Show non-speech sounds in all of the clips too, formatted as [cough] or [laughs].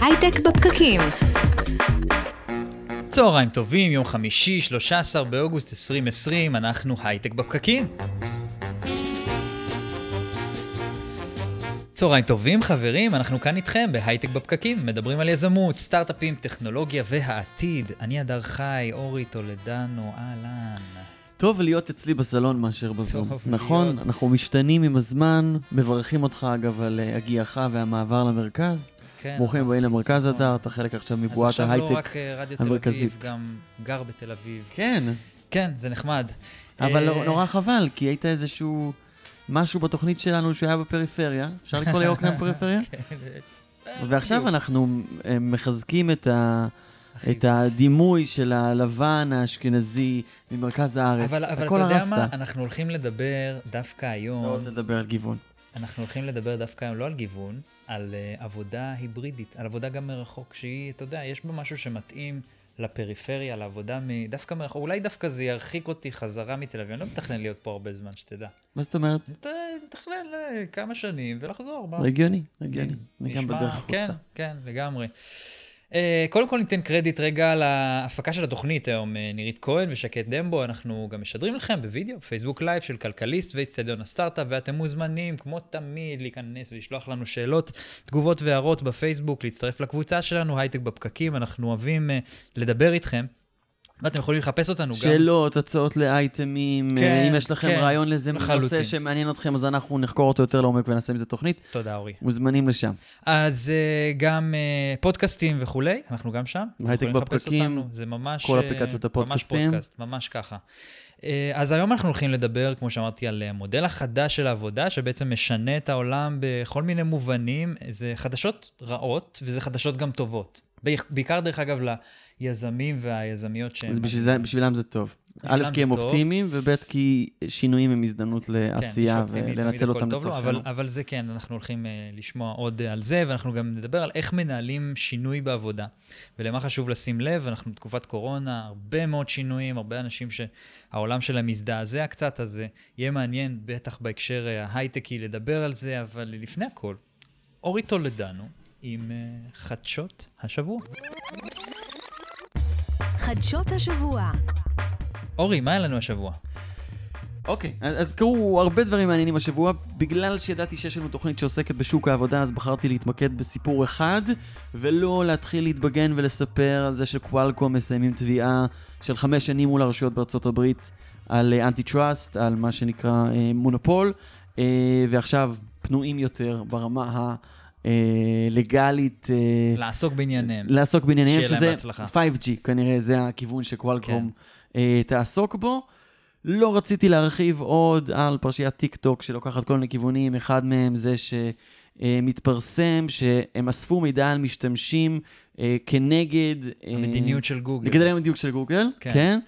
הייטק בפקקים. צהריים טובים, יום חמישי, 13 באוגוסט 2020, אנחנו הייטק בפקקים. צהריים טובים חברים, אנחנו כאן איתכם בהייטק בפקקים, מדברים על יזמות, סטארט-אפים, טכנולוגיה והעתיד. אני הדר חי, אורי טולדנו, אהלן. טוב להיות אצלי בסלון מאשר בזום. טוב נכון, להיות. אנחנו משתנים עם הזמן, מברכים אותך אגב על אה, הגיעך והמעבר למרכז. כן, ברוכים הבאים למרכז הדר, אתה חלק עכשיו אז מבועת עכשיו לא ההייטק. רק אה, רדיו תל אביב, המרכזית. גם גר בתל אביב. כן, כן, זה נחמד. אבל אה, נורא חבל, כי היית איזשהו משהו בתוכנית שלנו שהיה בפריפריה. אפשר לקרוא ליוקנעם [laughs] פריפריה? כן, ועכשיו. אנחנו אה, מחזקים את ה... את הדימוי של הלבן האשכנזי ממרכז הארץ. אבל, אבל אתה יודע. מה? אנחנו הולכים לדבר דווקא היום, לא רוצה לדבר על גיוון. אנחנו הולכים לדבר דווקא היום לא על גיוון, על uh, עבודה היברידית, על עבודה גם מרחוק, שהיא, אתה יודע, יש בה משהו שמתאים לפריפריה, לעבודה מ... דווקא מרחוק, אולי דווקא זה ירחיק אותי חזרה מתל אביב, אני לא מתכנן להיות פה הרבה זמן, שתדע. מה זאת אומרת? מת- מתכנן לכמה שנים ולחזור. הגיוני, הגיוני. אני גם בדרך כן, החוצה. כן, לגמרי. Uh, קודם כל ניתן קרדיט רגע על ההפקה של התוכנית היום, uh, נירית כהן ושקד דמבו, אנחנו גם משדרים לכם בווידאו, פייסבוק live של כלכליסט ואצטדיון הסטארט-אפ, ואתם מוזמנים, כמו תמיד, להיכנס ולשלוח לנו שאלות, תגובות והערות בפייסבוק, להצטרף לקבוצה שלנו, הייטק בפקקים, אנחנו אוהבים uh, לדבר איתכם, ואתם יכולים לחפש אותנו גם. שאלות, הצעות לאייטמים, כן, אה, אם יש לכם כן, רעיון לאיזה. נושא שמעניין אתכם, אז אנחנו נחקור אותו יותר לעומק ונעשה מזה תוכנית. תודה, אורי. מוזמנים לשם. אז uh, גם uh, פודקאסטים וכולי, אנחנו גם שם. הייטק בפקקים, זה ממש... כל אה, אפליקציות ממש הפודקאסטים. פודקאסט, ממש ככה. אה, אז היום אנחנו הולכים לדבר, כמו שאמרתי, על המודל החדש של העבודה, שבעצם משנה את העולם בכל מיני מובנים. זה חדשות רעות, וזה חדשות גם טובות. בעיקר, דרך אגב, ליזמים והיזמיות שהם... אז בשביל זה- בשבילם זה טוב. א', כי הם. אופטימיים, וב', כי שינויים הם הזדמנות כן, לעשייה תמיד ולנצל אותם לו, אבל. אבל זה כן, אנחנו הולכים uh, לשמוע עוד uh, על זה, ואנחנו גם נדבר על איך מנהלים שינוי בעבודה. ולמה חשוב לשים לב, אנחנו בתקופת קורונה, הרבה מאוד שינויים, הרבה אנשים שהעולם שלהם מזדעזע קצת, אז uh, יהיה מעניין, בטח בהקשר uh, ההייטקי, לדבר על זה, אבל לפני הכל, אורי טולדנו עם uh, חדשות השבוע. חדשות השבוע. אורי, מה היה לנו השבוע? אוקיי, אז אז קרו הרבה דברים מעניינים השבוע. בגלל שידעתי שיש לנו תוכנית שעוסקת בשוק העבודה, אז בחרתי להתמקד בסיפור אחד, ולא להתחיל להתבגן ולספר על זה שקוואלקום מסיימים תביעה של חמש שנים מול הרשויות בארצות הברית על אנטי טראסט, על מה שנקרא אה, מונופול, אה, ועכשיו פנויים יותר ברמה הלגאלית. אה, לעסוק בענייניהם. לעסוק בענייניהם, שיהיה להם שזה בהצלחה. 5G, כנראה זה הכיוון שקוואלקום כן. אה, תעסוק בו. לא רציתי להרחיב עוד על פרשיית טיק טוק שלוקחת כל מיני כיוונים, אחד מהם זה שמתפרסם שהם אספו מידע על משתמשים אה, כנגד... אה, המדיניות של גוגל. נגד המדיניות של גוגל, כן. כן.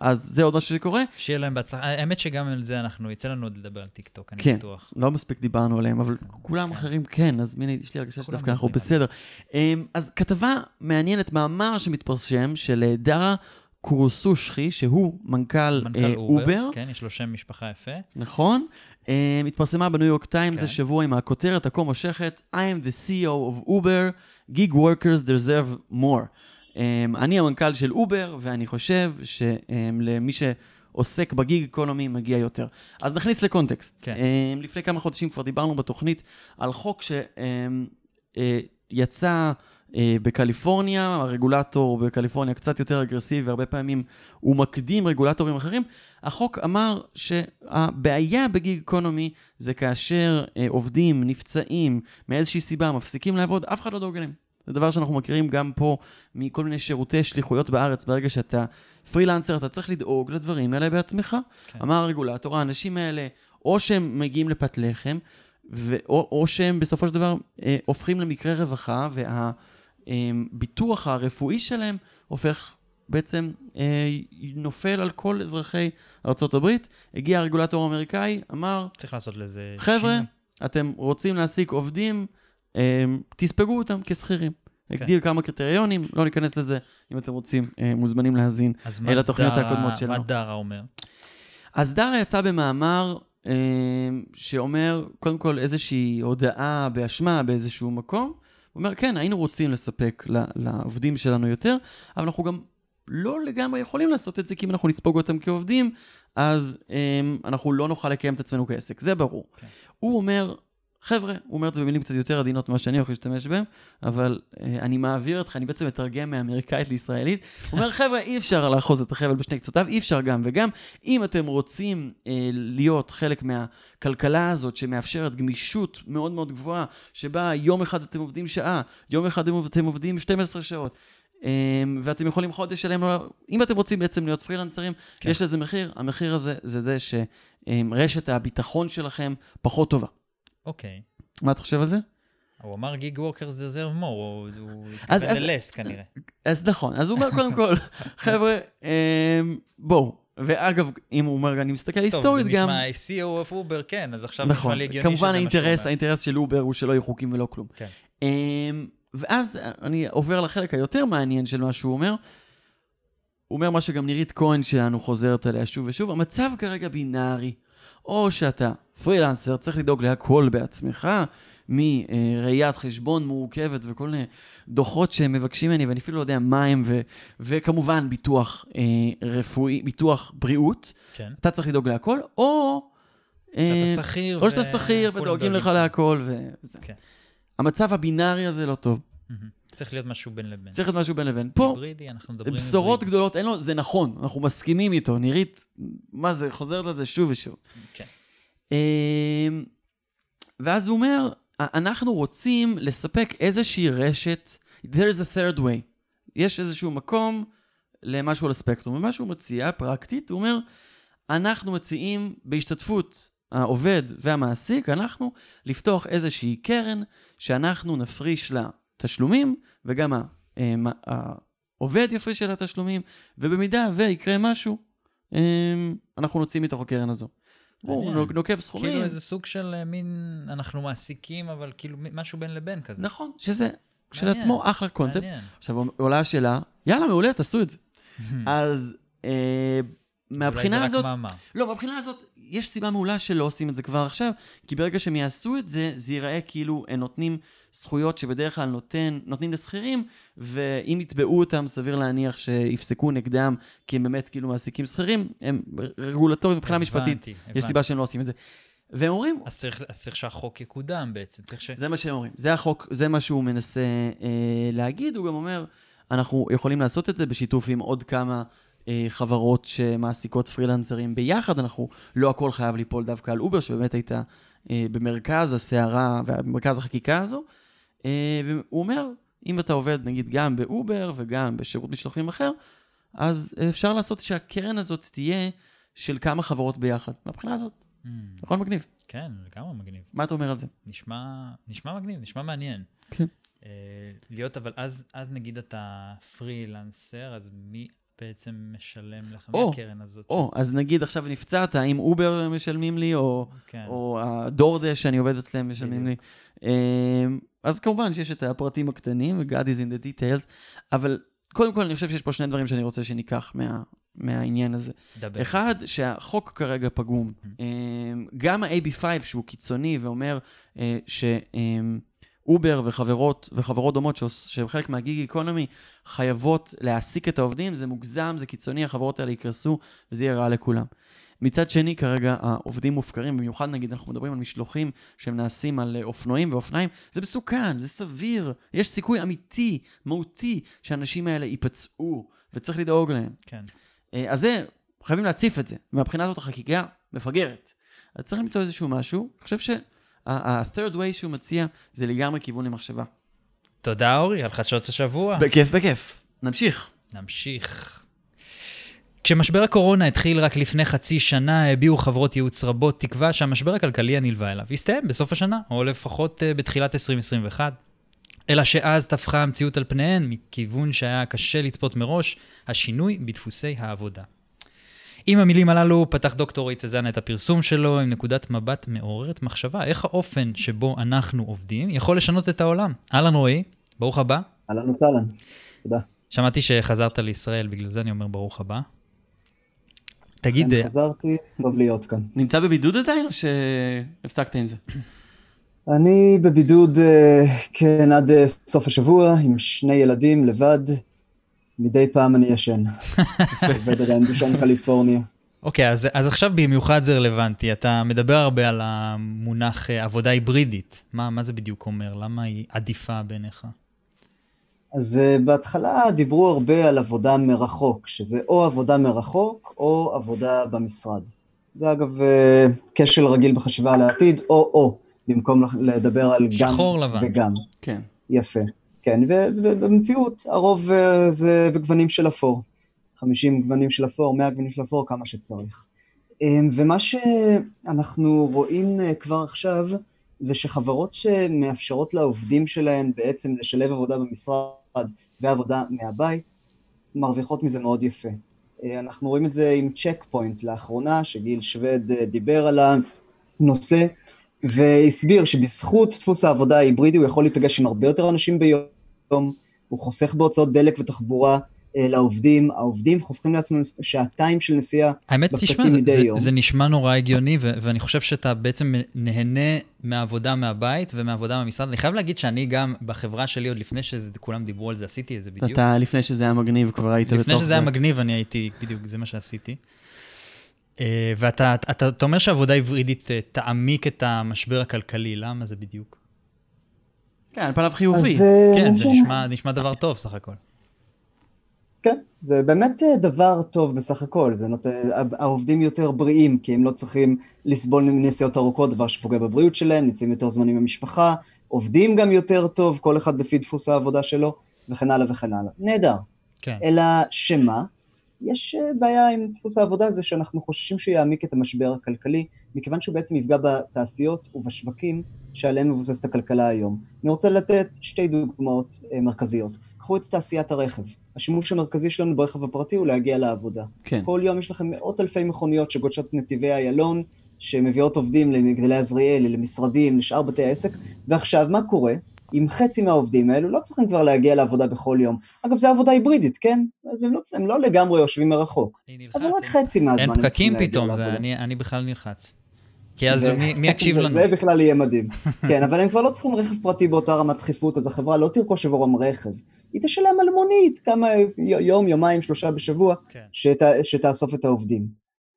כן. אז זה עוד משהו שקורה. שיהיה להם בהצלחה. האמת שגם על זה אנחנו, יצא לנו עוד לדבר על טיקטוק, אני כן. בטוח. לא מספיק דיברנו עליהם, אבל כולם כן. אחרים כן, אז הנה, יש לי הרגשה שדווקא אנחנו בסדר. אמ, אז כתבה מעניינת, מאמר שמתפרסם של אה, דרה חוסרושאהי, שהוא מנכ"ל מנכ"ל אה, אובר. אובר, כן, יש לו שם משפחה יפה. נכון? אמ, התפרסמה בניו יורק טיימס כן. השבוע עם הכותרת הכה מושכת, I am the CEO of Uber, gig workers deserve more. אמ, אני המנכ"ל של אובר, ואני חושב שלמי שעוסק ב gig economy מגיע יותר. אז נכניס לקונטקסט. כן. אמ, לפני כמה חודשים כבר דיברנו בתוכנית על חוק שיצא אה, בקליפורניה, הרגולטור בקליפורניה קצת יותר אגרסיבי, והרבה פעמים הוא מקדים רגולטורים אחרים. החוק אמר שהבעיה ב gig economy זה כאשר אה, עובדים נפצעים מאיזושהי סיבה, מפסיקים לעבוד, אף אחד לא דואג להם. זה דבר שאנחנו מכירים גם פה מכל מיני שירותי שליחויות בארץ. ברגע שאתה פרילנסר, אתה צריך לדאוג לדברים האלה בעצמך. כן. אמר הרגולטור, האנשים האלה, או שהם מגיעים לפת לחם, ו- או, או שהם בסופו של דבר אה, הופכים למקרה רווחה, והביטוח הרפואי שלהם הופך בעצם אה, נופל על כל אזרחי ארה"ב. הגיע הרגולטור האמריקאי, אמר, צריך לעשות לזה חבר'ה, שינוי. אתם רוצים להעסיק עובדים, אה, תספגו אותם כשכירים. כן. הגדיר כמה קריטריונים, לא ניכנס לזה, אם אתם רוצים, אה, מוזמנים להאזין. אז אל התוכניות דרה- הקודמות שלנו. מה דרה אומר? אז דרה יצא במאמר אה, שאומר, קודם כל, איזושהי הודעה באשמה באיזשהו מקום, הוא אומר, כן, היינו רוצים לספק לעובדים שלנו יותר, אבל אנחנו גם לא לגמרי יכולים לעשות את זה, כי אם אנחנו נספוג אותם כעובדים, אז um, אנחנו לא נוכל לקיים את עצמנו כעסק, זה ברור. כן. הוא אומר, חבר'ה, הוא אומר את זה במילים קצת יותר עדינות ממה שאני יכול להשתמש בהם, אבל uh, אני מעביר אתכם, אני בעצם מתרגם מאמריקאית לישראלית. הוא אומר, חבר'ה, אי אפשר לאחוז את החבל בשני קצותיו, אי אפשר גם וגם. אם אתם רוצים uh, להיות חלק מהכלכלה הזאת שמאפשרת גמישות מאוד מאוד גבוהה, שבה יום אחד אתם עובדים שעה, יום אחד אתם עובדים 12 שעות, um, ואתם יכולים חודש שלם, אם אתם רוצים בעצם להיות פרילנסרים, כן. כן. יש לזה מחיר, המחיר הזה זה זה שרשת הביטחון שלכם פחות טובה. אוקיי. מה אתה חושב על זה? הוא אמר gig workers deserve more, הוא התכוון ל less כנראה. אז נכון, אז הוא אומר קודם כל, [laughs] חבר'ה, אמ, בואו, ואגב, אם הוא אומר, אני מסתכל טוב, היסטורית זה גם, נשמע CEO of Uber, כן, אז עכשיו נכון, נשמע לי הגיוני שזה כמובן מה שהוא אומר. האינטרס של אובר הוא שלא יהיו חוקים ולא כלום. כן. אמ, ואז אני עובר לחלק היותר מעניין של מה שהוא אומר. הוא אומר מה שגם נירית כהן שלנו חוזרת עליה שוב ושוב, המצב כרגע בינארי. או שאתה פרילנסר, צריך לדאוג להכל בעצמך, מראיית חשבון מורכבת וכל מיני דוחות שהם מבקשים ממני, ואני אפילו לא יודע מה הם, ו- וכמובן ביטוח אה, רפואי, ביטוח בריאות, כן. אתה צריך לדאוג להכל, או... אה, שאתה שכיר. או שאתה ו- שכיר כולם ודואגים לך להכל, וזה. כן. המצב הבינארי הזה לא טוב. צריך להיות משהו בין לבין. צריך להיות משהו בין לבין. פה, היברידי, אנחנו מדברים בשורות. גדולות, אין לו, זה נכון, אנחנו מסכימים איתו. נירית, מה זה, חוזרת לזה שוב ושוב. כן. אמ, ואז הוא אומר, אנחנו רוצים לספק איזושהי רשת, there's a third way. יש איזשהו מקום למשהו על הספקטרום, ומה שהוא מציע, פרקטית, הוא אומר, אנחנו מציעים בהשתתפות העובד והמעסיק, אנחנו לפתוח איזושהי קרן שאנחנו נפריש לה תשלומים, וגם אמ, העובד יפריש לה תשלומים, ובמידה ויקרה משהו, אמ, אנחנו נוציא מתוך הקרן הזו. הוא. נוקב סכומים. כאילו איזה סוג של אה, מין, אנחנו מעסיקים, אבל כאילו משהו בין לבין כזה. נכון, שזה כשלעצמו אחלה קונספט. מעניין. עכשיו עולה השאלה, יאללה, מעולה, תעשו את זה. [laughs] אז אה, מהבחינה אולי הזאת, זה רק מאמר. לא, מהבחינה הזאת, יש סיבה מעולה שלא עושים את זה כבר עכשיו, כי ברגע שהם יעשו את זה, זה ייראה כאילו הם נותנים זכויות שבדרך כלל נותן, נותנים לשכירים, ואם יתבעו אותם, סביר להניח שיפסקו נגדם, כי הם באמת כאילו מעסיקים שכירים, הם רגולטורית מבחינה משפטית, הבנתי, יש. סיבה שהם לא עושים את זה. והם אומרים, אז צריך, אז צריך שהחוק יקודם בעצם. צריך ש... זה מה שהם אומרים. זה החוק, זה מה שהוא מנסה אה, להגיד. הוא גם אומר, אנחנו יכולים לעשות את זה בשיתוף עם עוד כמה אה, חברות שמעסיקות פרילנסרים ביחד. אנחנו, לא הכל חייב ליפול דווקא על אובר, שבאמת הייתה אה, במרכז הסערה ובמרכז החקיקה הזו. אה, והוא אומר, אם אתה עובד נגיד גם באובר וגם בשירות משלוחים אחר, אז אפשר לעשות שהקרן הזאת תהיה של כמה חברות ביחד. מהבחינה הזאת, Mm, נכון מגניב? כן, לגמרי מגניב. מה אתה אומר על זה? נשמע, נשמע מגניב, נשמע מעניין. כן. אה, להיות, אבל אז, אז נגיד אתה פרילנסר, אז מי בעצם משלם לך או, מהקרן הזאת? או, אז נגיד עכשיו נפצעת, האם אובר משלמים לי, או, כן. או הדורדש שאני עובד אצלם משלמים לי. אמ, אז כמובן שיש את הפרטים הקטנים, ו-God is in the details, אבל קודם כל אני חושב שיש פה שני דברים שאני רוצה שניקח מה, מהעניין הזה. דבר. אחד, שהחוק כרגע פגום. אמ, גם ה-AB5 שהוא קיצוני ואומר אה, שאובר וחברות, וחברות דומות שהן חלק מהגיג איקונומי חייבות להעסיק את העובדים, זה מוגזם, זה קיצוני, החברות האלה יקרסו וזה יהיה רע לכולם. מצד שני, כרגע העובדים מופקרים, במיוחד נגיד אנחנו מדברים על משלוחים שהם נעשים על אה, אופנועים ואופניים, זה מסוכן, זה סביר, יש סיכוי אמיתי, מהותי, שהאנשים האלה ייפצעו, וצריך לדאוג להם. כן. אה, אז זה, חייבים להציף את זה. מהבחינה הזאת החקיקה מפגרת. אז צריך למצוא איזשהו משהו. אני חושב שה-third way שהוא מציע זה לגמרי כיוון למחשבה. תודה, אורי, על חדשות השבוע. בכיף, בכיף. נמשיך. נמשיך. כשמשבר הקורונה התחיל רק לפני חצי שנה, הביעו חברות ייעוץ רבות תקווה שהמשבר הכלכלי הנלווה אליו יסתיים בסוף השנה, או לפחות אה, בתחילת 2021. אלא שאז טפחה המציאות על פניהן, מכיוון שהיה קשה לצפות מראש, השינוי בדפוסי העבודה. עם המילים הללו פתח דוקטור רועי צזנה את הפרסום שלו עם נקודת מבט מעוררת מחשבה, איך האופן שבו אנחנו עובדים יכול לשנות את העולם. אהלן רועי, ברוך הבא. אהלן וסהלן, תודה. שמעתי שחזרת לישראל, בגלל זה אני אומר ברוך הבא. תגיד, כן, אה, חזרתי, טוב להיות כאן. נמצא בבידוד עדיין או שהפסקת עם זה? אני בבידוד, אה, כן, עד אה, סוף השבוע, עם שני ילדים, לבד. מדי פעם אני ישן. עובד עדיין בשם קליפורניה. אוקיי, אז, אז עכשיו במיוחד זה רלוונטי. אתה מדבר הרבה על המונח עבודה היברידית. מה, מה זה בדיוק אומר? למה היא עדיפה בעיניך? אז uh, בהתחלה דיברו הרבה על עבודה מרחוק, שזה או עבודה מרחוק או עבודה במשרד. זה אגב uh, כשל רגיל בחשיבה על העתיד, או-או, במקום לדבר על גם שחור לבן. וגם. כן. יפה. כן, ובמציאות הרוב uh, זה בגוונים של אפור. 50 גוונים של אפור, 100 גוונים של אפור, כמה שצריך. Um, ומה שאנחנו רואים כבר עכשיו, זה שחברות שמאפשרות לעובדים שלהן בעצם לשלב עבודה במשרד ועבודה מהבית, מרוויחות מזה מאוד יפה. אה, אנחנו רואים את זה עם צ'ק פוינט לאחרונה, שגיל שווד אה, דיבר על הנושא, והסביר שבזכות דפוס העבודה ההיברידי הוא יכול להיפגש עם הרבה יותר אנשים ביום, הוא חוסך בהוצאות דלק ותחבורה, לעובדים, העובדים חוסכים לעצמם שעתיים של נסיעה האמת, תשמע, זה, זה, זה נשמע נורא הגיוני, ו- ואני חושב שאתה בעצם נהנה מהעבודה מהבית ומהעבודה מהמשרד. אני חייב להגיד שאני גם, בחברה שלי, עוד לפני שכולם דיברו על זה, עשיתי את זה בדיוק. אתה, לפני שזה היה מגניב, כבר היית בתוך זה. לפני שזה היה מגניב, אני הייתי, בדיוק, זה מה שעשיתי. אה, ואתה אתה, אתה, אתה אומר שעבודה היברידית אה, תעמיק את המשבר הכלכלי, למה זה בדיוק? כן, על פניו חיובי. אז, כן, זה נשמע, נשמע דבר טוב סך הכל. כן, זה באמת אה, דבר טוב בסך הכל, זה נות... העובדים יותר בריאים, כי הם לא צריכים לסבול מנסיעות ארוכות, דבר שפוגע בבריאות שלהם, נמצאים יותר זמנים במשפחה, עובדים גם יותר טוב, כל אחד לפי דפוס העבודה שלו, וכן הלאה וכן הלאה. נהדר. כן. אלא שמה? יש אה, בעיה עם דפוס העבודה הזה שאנחנו חוששים שיעמיק את המשבר הכלכלי, מכיוון שהוא בעצם יפגע בתעשיות ובשווקים שעליהם מבוססת הכלכלה היום. אני רוצה לתת שתי דוגמאות אה, מרכזיות. קחו את תעשיית הרכב. השימוש המרכזי שלנו ברכב הפרטי הוא להגיע לעבודה. כן. כל יום יש לכם מאות אלפי מכוניות שגודשות נתיבי איילון, שמביאות עובדים למגדלי עזריאלי, למשרדים, לשאר בתי העסק, ועכשיו מה קורה? עם חצי מהעובדים האלו לא צריכים כבר להגיע לעבודה בכל יום. אגב, זו עבודה היברידית, כן? אז הם לא, הם לא לגמרי יושבים מרחוק. אבל רק חצי מהזמן הם צריכים להגיע לעבודה. אין פקקים פתאום, זה, אני, אני בכלל נלחץ. כי אז מי, מי יקשיב לנו? זה בכלל יהיה מדהים. [laughs] כן, אבל הם כבר לא צריכים רכב פרטי באותה רמת דחיפות, אז החברה לא תרכוש עבורם רכב. היא תשלם על מונית כמה, יום, יומיים, שלושה בשבוע, כן. שת, שתאסוף את העובדים.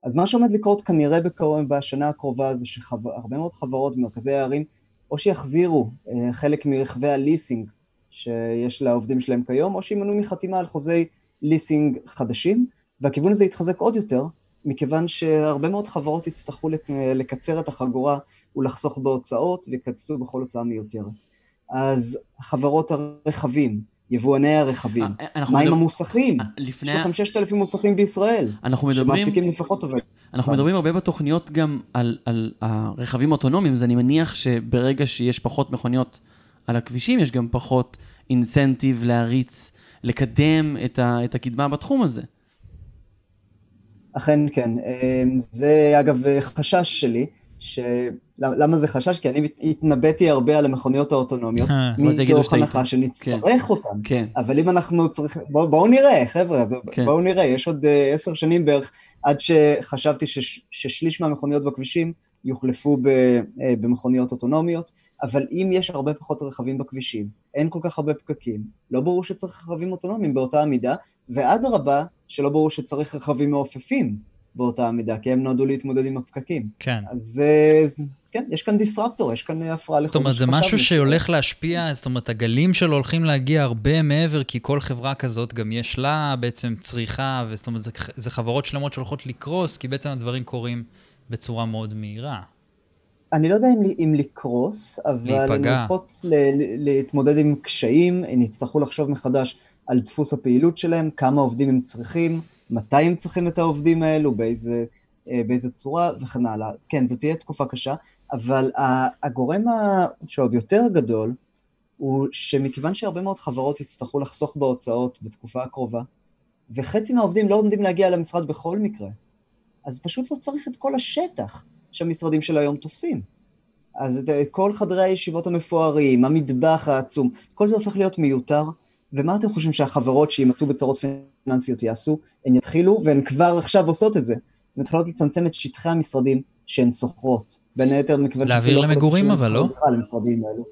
אז מה שעומד לקרות כנראה בקרוב, בשנה הקרובה זה שהרבה מאוד חברות במרכזי הערים, או שיחזירו אה, חלק מרכבי הליסינג שיש לעובדים שלהם כיום, או שימנעו מחתימה על חוזי ליסינג חדשים, והכיוון הזה יתחזק עוד יותר, מכיוון שהרבה מאוד חברות יצטרכו לקצר את החגורה ולחסוך בהוצאות ויקצצו בכל הוצאה מיותרת. אז חברות הרכבים, יבואני הרכבים, אה, מה עם המוסכים? אה, יש לכם 6,000 מוסכים בישראל, אנחנו מדברים... שמעסיקים לפחות עובד. אנחנו מדברים הרבה בתוכניות גם על, על הרכבים האוטונומיים, אז אני מניח שברגע שיש פחות מכוניות על הכבישים, יש גם פחות אינסנטיב להריץ, לקדם את, ה, את הקדמה בתחום הזה. אכן כן. אמ, זה אגב חשש שלי, ש... למה זה חשש? כי אני התנבאתי הרבה על המכוניות האוטונומיות, אה, מתוך הנחה שנצטרך כן. אותן. כן. אבל אם אנחנו צריכים, בואו בוא נראה, חבר'ה, כן. בואו נראה, יש עוד אה, עשר שנים בערך, עד שחשבתי שש, ששליש מהמכוניות בכבישים יוחלפו אה, במכוניות אוטונומיות, אבל אם יש הרבה פחות רכבים בכבישים, אין כל כך הרבה פקקים, לא ברור שצריך רכבים אוטונומיים באותה המידה, ואדרבה, שלא ברור שצריך רכבים מעופפים באותה המידה, כי הם נועדו להתמודד עם הפקקים. כן. אז כן, יש כאן דיסרפטור, יש כאן הפרעה לכל זאת אומרת, זה משהו שהולך להשפיע, זאת אומרת, הגלים שלו הולכים להגיע הרבה מעבר, כי כל חברה כזאת גם יש לה בעצם צריכה, וזאת אומרת, זה, זה חברות שלמות שהולכות לקרוס, כי בעצם הדברים קורים בצורה מאוד מהירה. אני לא יודע אם, אם לקרוס, אבל הן הולכות להתמודד עם קשיים, הן יצטרכו לחשוב מחדש על דפוס הפעילות שלהם, כמה עובדים הם צריכים, מתי הם צריכים את העובדים האלו, באיזה, אה, באיזה צורה וכן הלאה. אז כן, זו תהיה תקופה קשה, אבל הגורם שעוד יותר גדול, הוא שמכיוון שהרבה מאוד חברות יצטרכו לחסוך בהוצאות בתקופה הקרובה, וחצי מהעובדים לא עומדים להגיע למשרד בכל מקרה, אז פשוט לא צריך את כל השטח שהמשרדים של היום תופסים. אז את כל חדרי הישיבות המפוארים, המטבח העצום, כל זה הופך להיות מיותר, ומה אתם חושבים שהחברות שימצאו בצרות פיננסיות יעשו? הן יתחילו, והן כבר עכשיו עושות את זה. הן מתחילות לצמצם את שטחי המשרדים שהן שוכרות. בין היתר מכיוון להעביר למגורים אבל, לא? למשרדים האלו.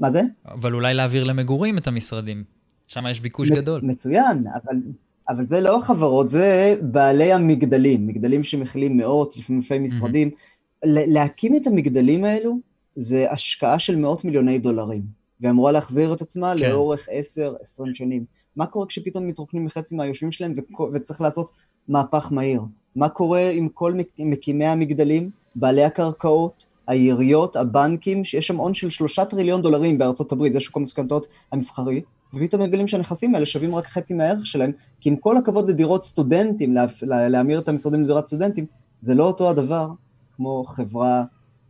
מה זה? אבל אולי להעביר למגורים את המשרדים. שם יש ביקוש מצ, גדול. מצוין, אבל, אבל זה לא החברות, זה בעלי המגדלים, מגדלים שמכילים מאות, לפעמים אלפי משרדים. להקים את המגדלים האלו זה השקעה של מאות מיליוני דולרים, ואמורה להחזיר את עצמה כן. לאורך 10-20 שנים. מה קורה כשפתאום מתרוקנים מחצי מהיושבים שלהם וצריך לעשות מהפך מהיר? מה קורה עם כל מקימי המגדלים, בעלי הקרקעות, העיריות, הבנקים, שיש שם הון של שלושה טריליון דולרים בארצות הברית, זה שוק המשכנתאות המסחרי, ופתאום מגלים שהנכסים האלה שווים רק חצי מהערך שלהם, כי עם כל הכבוד לדירות סטודנטים, לה, להמיר את המשרדים לדירת סטודנטים, זה לא אותו הדבר כמו חברה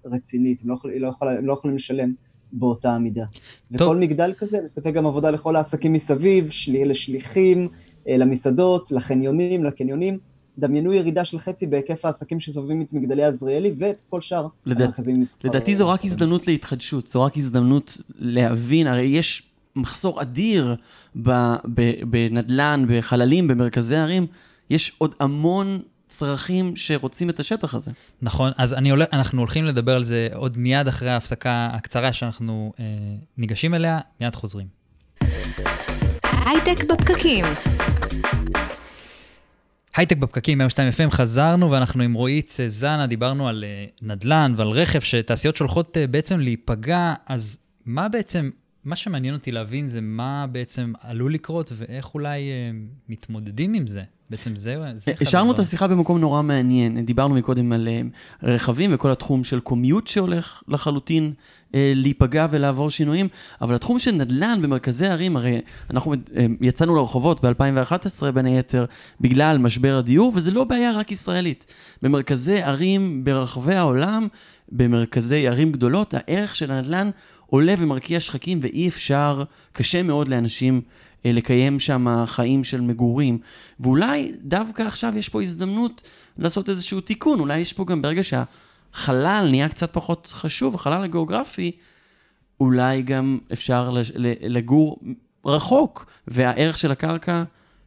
רצינית, הם לא, יכול, לא, יכול, הם לא יכולים לשלם באותה המידה. טוב. וכל מגדל כזה מספק גם עבודה לכל העסקים מסביב, של, לשליחים, אה, למסעדות, לחניונים, לקניונים. דמיינו ירידה של חצי בהיקף העסקים שסובבים את מגדלי עזריאלי ואת כל שאר לדע... המרכזים. לדעתי זו רק הזדמנות להתחדשות, זו רק הזדמנות להבין, הרי יש מחסור אדיר בנדלן, בחללים, במרכזי ערים, יש עוד המון צרכים שרוצים את השטח הזה. נכון, אז הולך, אנחנו הולכים לדבר על זה עוד מיד אחרי ההפסקה הקצרה שאנחנו אה, ניגשים אליה, מיד חוזרים. הייטק בפקקים. הייטק בפקקים, 102 FM, חזרנו ואנחנו עם רועי צזנה, דיברנו על אה, נדל"ן ועל רכב, שתעשיות שהולכות אה, בעצם להיפגע, אז מה בעצם, מה שמעניין אותי להבין זה מה בעצם עלול לקרות ואיך אולי אה, מתמודדים עם זה. בעצם זה, זה השארנו את השיחה במקום נורא מעניין. דיברנו מקודם על רכבים וכל התחום של קומיוט שהולך לחלוטין אה, להיפגע ולעבור שינויים, אבל התחום של נדל"ן במרכזי ערים, הרי אנחנו אה, יצאנו לרחובות ב-2011 בין היתר בגלל משבר הדיור, וזה לא בעיה רק ישראלית. במרכזי ערים ברחבי העולם, במרכזי ערים גדולות, הערך של הנדל"ן עולה ומרקיע שחקים, ואי אפשר, קשה מאוד לאנשים אה, לקיים שם חיים של מגורים. ואולי דווקא עכשיו יש פה הזדמנות לעשות איזשהו תיקון, אולי יש פה גם ברגע שה... החלל נהיה קצת פחות חשוב, החלל הגיאוגרפי, אולי גם אפשר לגור רחוק, והערך של הקרקע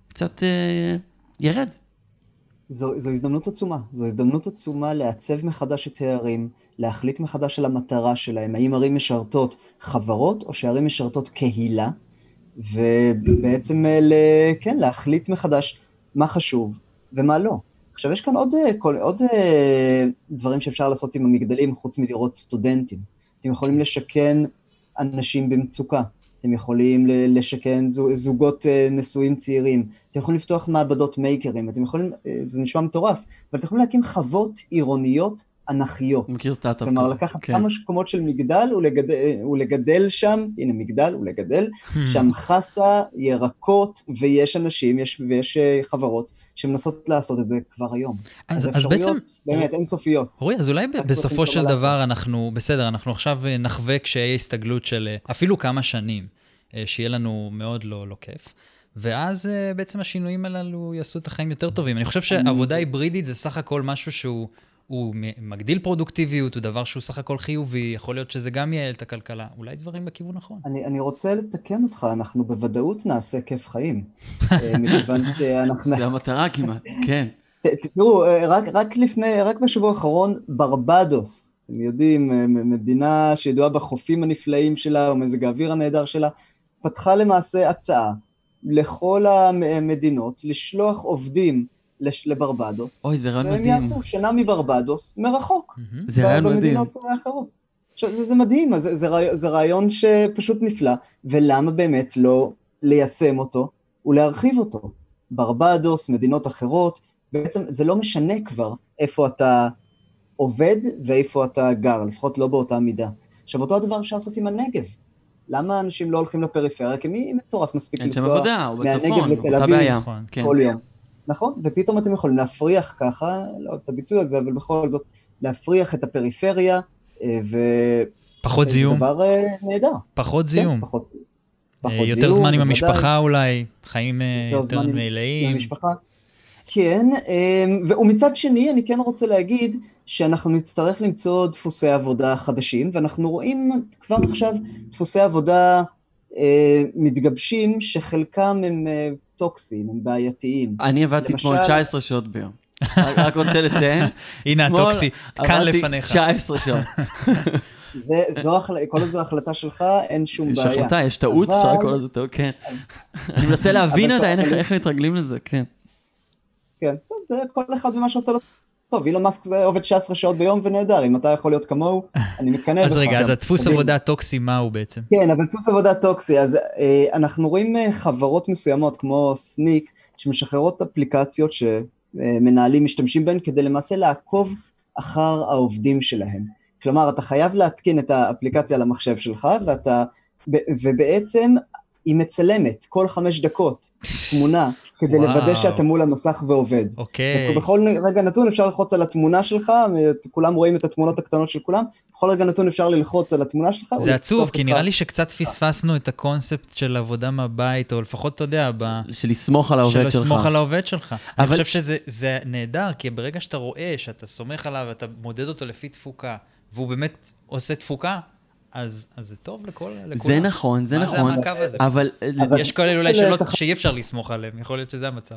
קצת אה, ירד. זו, זו הזדמנות עצומה, זו הזדמנות עצומה לעצב מחדש את הערים, להחליט מחדש על המטרה שלהם, האם ערים משרתות חברות או שערים משרתות קהילה, ובעצם, אה, כן, להחליט מחדש מה חשוב ומה לא. עכשיו, יש כאן עוד, אה, כל, עוד אה, דברים שאפשר לעשות עם המגדלים חוץ מדירות סטודנטים. אתם יכולים לשכן אנשים במצוקה, אתם יכולים לשכן זוגות אה, נשואים צעירים, אתם יכולים לפתוח מעבדות מייקרים, אתם יכולים, זה נשמע מטורף, אבל אתם יכולים להקים חוות עירוניות אנכיות. מכיר סטארט-אפ כזה. כלומר, לקחת כן. כמה קומות של מגדל ולגדל, ולגדל שם, הנה מגדל ולגדל, hmm. שם חסה, ירקות, ויש אנשים יש, ויש אה, חברות שמנסות לעשות את זה כבר היום. אז, אז, אז בעצם... באמת, אינסופיות. רועי, אז אולי בסופו של דבר אנחנו, בסדר, אנחנו עכשיו אה, נחווה קשיי הסתגלות של אה, אפילו כמה שנים, שיהיה לנו מאוד לא, לא כיף. ואז בעצם השינויים הללו יעשו את החיים יותר טובים. אני חושב שעבודה היברידית זה סך הכל משהו שהוא הוא מגדיל פרודוקטיביות, הוא דבר שהוא סך הכל חיובי, יכול להיות שזה גם ייעל את הכלכלה. אולי דברים בכיוון נכון. אני, אני רוצה לתקן אותך, אנחנו בוודאות נעשה כיף חיים. אה, מכיוון [laughs] שאנחנו... זה המטרה כמעט, כן. תראו, אה, רק, רק לפני, רק בשבוע האחרון, ברבדוס, אתם יודעים, אה, מדינה שידועה בחופים הנפלאים שלה, או מזג האוויר הנהדר שלה, פתחה למעשה הצעה לכל המדינות לשלוח עובדים לברבדוס. אוי, זה רעיון מדהים. והם יעבדו שנה מברבדוס, מרחוק. זה רעיון מדהים. במדינות האחרות. עכשיו, זה, זה מדהים, זה, זה, רעיון, זה רעיון שפשוט נפלא, ולמה באמת לא ליישם אותו ולהרחיב אותו? ברבדוס, מדינות אחרות, בעצם זה לא משנה כבר איפה אתה עובד ואיפה אתה גר, לפחות לא באותה מידה. עכשיו, אותו הדבר אפשר לעשות עם הנגב. למה אנשים לא הולכים לפריפריה? כי מי מטורף מספיק לנסוע מהנגב לתל אביב כן. כל יום? נכון, ופתאום אתם יכולים להפריח ככה, לא אוהב את הביטוי הזה, אבל בכל זאת, להפריח את הפריפריה, אה, ו... פחות זיהום. דבר אה, נהדר. פחות כן, זיהום. כן, פחות, פחות יותר זיהום. זמן עם המשפחה אולי, חיים יותר, יותר מלאים. עם המשפחה. כן, ומצד שני אני כן רוצה להגיד שאנחנו נצטרך למצוא דפוסי עבודה חדשים, ואנחנו רואים כבר עכשיו דפוסי עבודה מתגבשים, שחלקם הם טוקסיים, הם בעייתיים. אני עבדתי אתמול 19 שעות ביום. רק רוצה לציין. [laughs] הנה הטוקסי, כאן לפניך. 19 שעות. [laughs] זה, זו, החל- כל עוד זו החלטה שלך, אין שום יש בעיה. החלטה, יש טעות, אפשר לקרוא לזה טעות, כן. [laughs] אני מנסה להבין עדיין איך מתרגלים לזה, כן. כן, טוב, זה כל אחד ומה שעושה לו טוב. אילון מאסק זה עובד 19 שעות ביום ונהדר, אם אתה יכול להיות כמוהו, אני מקנא [laughs] בך. אז רגע, אז. הדפוס. עבודה הטוקסי, מה הוא בעצם? כן, אבל דפוס עבודה טוקסי, אז אה, אנחנו רואים אה, חברות מסוימות כמו סניק, שמשחררות אפליקציות שמנהלים משתמשים בהן כדי למעשה לעקוב אחר העובדים שלהם. כלומר, אתה חייב להתקין את האפליקציה למחשב שלך, ואתה, ב- ובעצם היא מצלמת כל חמש דקות תמונה, כדי וואו. לוודא שאתה מול המסך ועובד. אוקיי. בכל רגע נתון אפשר ללחוץ על התמונה שלך, כולם רואים את התמונות הקטנות של כולם, בכל רגע נתון אפשר ללחוץ על התמונה שלך. זה עצוב, כי. נראה לי שקצת פספסנו את הקונספט של עבודה מהבית, או לפחות, אתה יודע, ב... של לסמוך על העובד של שלך. לסמוך על העובד שלך. אני אבל- חושב שזה זה נהדר, כי ברגע שאתה רואה, שאתה סומך עליו, אתה מודד אותו לפי תפוקה, והוא באמת עושה תפוקה, אז, אז זה טוב לכל, לכולם. זה נכון, זה מה נכון. זה המעקב הזה? אבל אבל- יש כאלה אולי שלא, תח- שאי אפשר לסמוך עליהם, יכול להיות שזה המצב.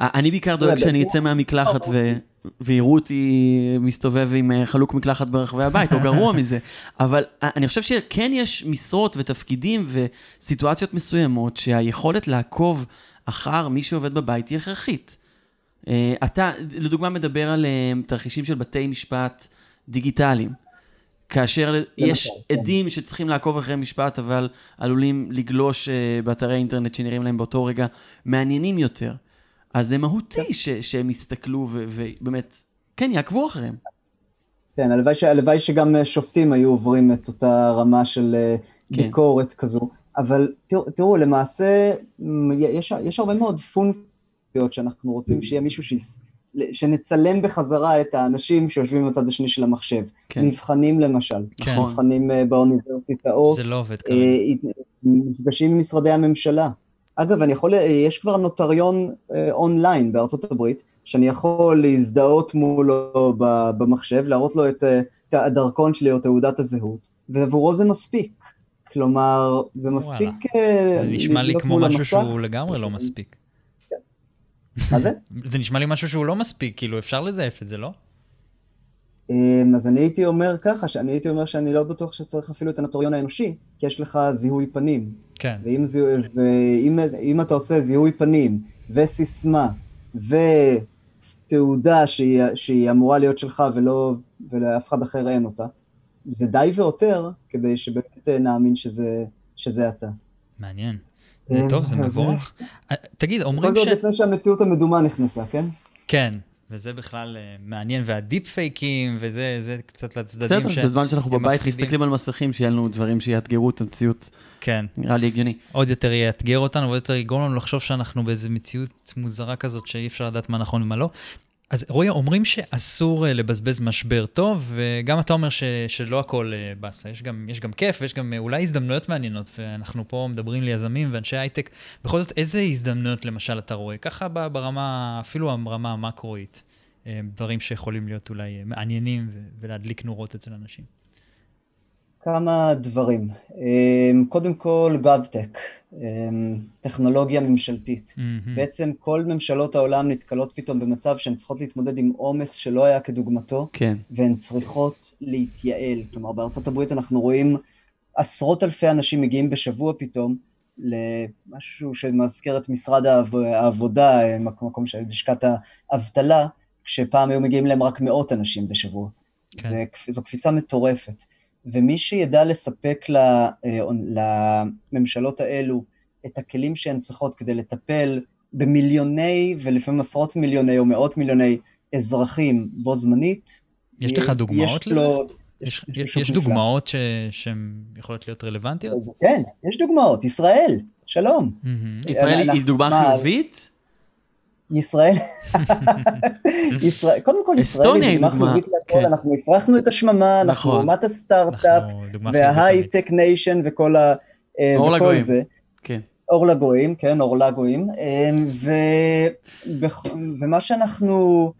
אני בעיקר דואג יודע, שאני הוא- אצא מהמקלחת ו- ויראו אותי מסתובב עם אה, חלוק מקלחת ברחבי הבית, או גרוע מזה. [laughs] אבל אה, אני חושב שכן יש משרות ותפקידים וסיטואציות מסוימות שהיכולת לעקוב אחר מי שעובד בבית היא הכרחית. אה, אתה, לדוגמה, מדבר על תרחישים של בתי משפט דיגיטליים. כאשר יש למשל, כן. עדים שצריכים לעקוב אחרי משפט, אבל עלולים לגלוש אה, באתרי אינטרנט שנראים להם באותו רגע מעניינים יותר. אז זה מהותי ש- שהם יסתכלו ו- ובאמת, כן, יעקבו אחריהם. כן, הלוואי, ש... הלוואי שגם אה, שופטים היו עוברים את אותה רמה של אה, כן. ביקורת כזו. אבל תראו, תראו למעשה, יש, יש הרבה מאוד פונקציות שאנחנו רוצים שיהיה מישהו שיס... שנצלם בחזרה את האנשים שיושבים בצד השני של המחשב. כן. מבחנים למשל. כן. נכון. מבחנים אה, באוניברסיטאות. זה לא עובד אה, כרגע. מפגשים עם משרדי הממשלה. אגב, אני יכול, אה, יש כבר נוטריון אונליין בארצות הברית, שאני יכול להזדהות מולו במחשב, להראות לו את, את הדרכון שלי או תעודת הזהות, ועבורו זה מספיק. כלומר, זה מספיק אה, זה נשמע לי כמו משהו המסך. שהוא לגמרי לא מספיק. מה זה? זה נשמע לי משהו שהוא לא מספיק, כאילו, אפשר לזייף את זה, לא? אמ, אז אני הייתי אומר ככה, שאני הייתי אומר שאני לא בטוח שצריך אפילו את הנוטריון האנושי, כי יש לך זיהוי פנים. כן. ואם, זה, ואם אם אתה עושה זיהוי פנים, וסיסמה, ותעודה שהיא, שהיא אמורה להיות שלך ולא, ולאף אחד אחר אין אותה, זה די ויותר כדי שבאמת אה, נאמין שזה, שזה אתה. מעניין. אה, זה טוב, זה אז- מבורך. אה, תגיד, כל אומרים זה ש... עוד לפני שהמציאות המדומה נכנסה, כן? כן, וזה בכלל אה, מעניין, והדיפ פייקים, וזה זה קצת לצדדים בסדר, ש... בזמן שאנחנו בבית מפחידים. מסתכלים על מסכים, שיהיה לנו דברים שיאתגרו את המציאות. כן. נראה לי הגיוני. עוד יותר יאתגר אותנו, ועוד יותר יגרום לנו לחשוב שאנחנו באיזו מציאות מוזרה כזאת שאי אפשר לדעת מה נכון ומה לא. אז רועי, אומרים שאסור אה, לבזבז משבר טוב, וגם אתה אומר ש, שלא הכל אה, באסה, יש גם, יש גם כיף ויש גם אה, אולי הזדמנויות מעניינות, ואנחנו פה מדברים ליזמים ואנשי הייטק. בכל זאת, איזה הזדמנויות למשל אתה רואה? ככה ברמה, אפילו ברמה המקרואית, דברים שיכולים להיות אולי מעניינים ולהדליק נורות אצל אנשים. כמה דברים. אמ, קודם כל, GovTech, אמ, טכנולוגיה ממשלתית. מהמם. בעצם כל ממשלות העולם נתקלות פתאום במצב שהן צריכות להתמודד עם עומס שלא היה כדוגמתו, כן. והן צריכות להתייעל. כלומר, בארצות הברית אנחנו רואים עשרות אלפי אנשים מגיעים בשבוע פתאום למשהו שמזכיר את משרד העב- העבודה, מקום, מקום של לשכת האבטלה, כשפעם היו מגיעים להם רק מאות אנשים בשבוע. כן. זה, זו קפיצה מטורפת. ומי שידע לספק אה, לממשלות האלו את הכלים שהן צריכות כדי לטפל במיליוני ולפעמים עשרות מיליוני או מאות מיליוני אזרחים בו זמנית, יש לך דוגמאות יש לזה? לו... יש, יש יש, יש. דוגמאות ש, שהן יכולות להיות רלוונטיות? כן, יש דוגמאות. ישראל, שלום. מהמם. ישראל היא- דוגמה מה, חיובית? ישראל, ישראל, קודם כל ישראל היא דוגמה חיובית להכל, כן. אנחנו הפרחנו את השממה, אנחנו נכון. אומת הסטארט-אפ, אנחנו חיובית תמיד. וה high-tech nation וכל ה... אה, אור וכל לגויים. זה. כן. אור לגויים, כן, אור לגויים. אה, ו... ומה שאנחנו...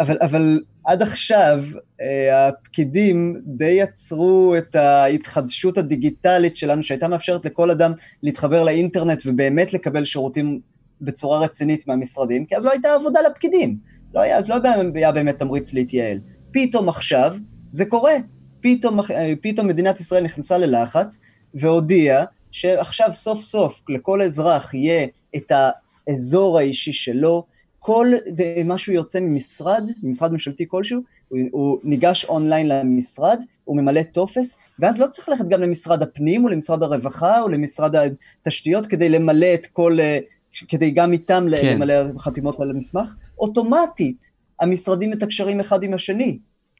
אבל, אבל עד עכשיו אה, הפקידים די יצרו את ההתחדשות הדיגיטלית שלנו, שהייתה מאפשרת לכל אדם להתחבר לאינטרנט ובאמת לקבל שירותים בצורה רצינית מהמשרדים, כי אז לא הייתה עבודה לפקידים. לא היה, אז לא היה באמת תמריץ להתייעל. פתאום עכשיו זה קורה. פתאום, פתאום מדינת ישראל נכנסה ללחץ והודיעה שעכשיו סוף סוף לכל אזרח יהיה את האזור האישי שלו, כל משהו יוצא ממשרד, ממשרד ממשלתי כלשהו, הוא, הוא ניגש אונליין למשרד, הוא ממלא טופס, ואז לא צריך ללכת גם למשרד הפנים, או למשרד הרווחה, או למשרד התשתיות, כדי למלא את כל, כדי גם איתם כן. למלא חתימות על המסמך. אוטומטית, המשרדים מתקשרים אחד עם השני,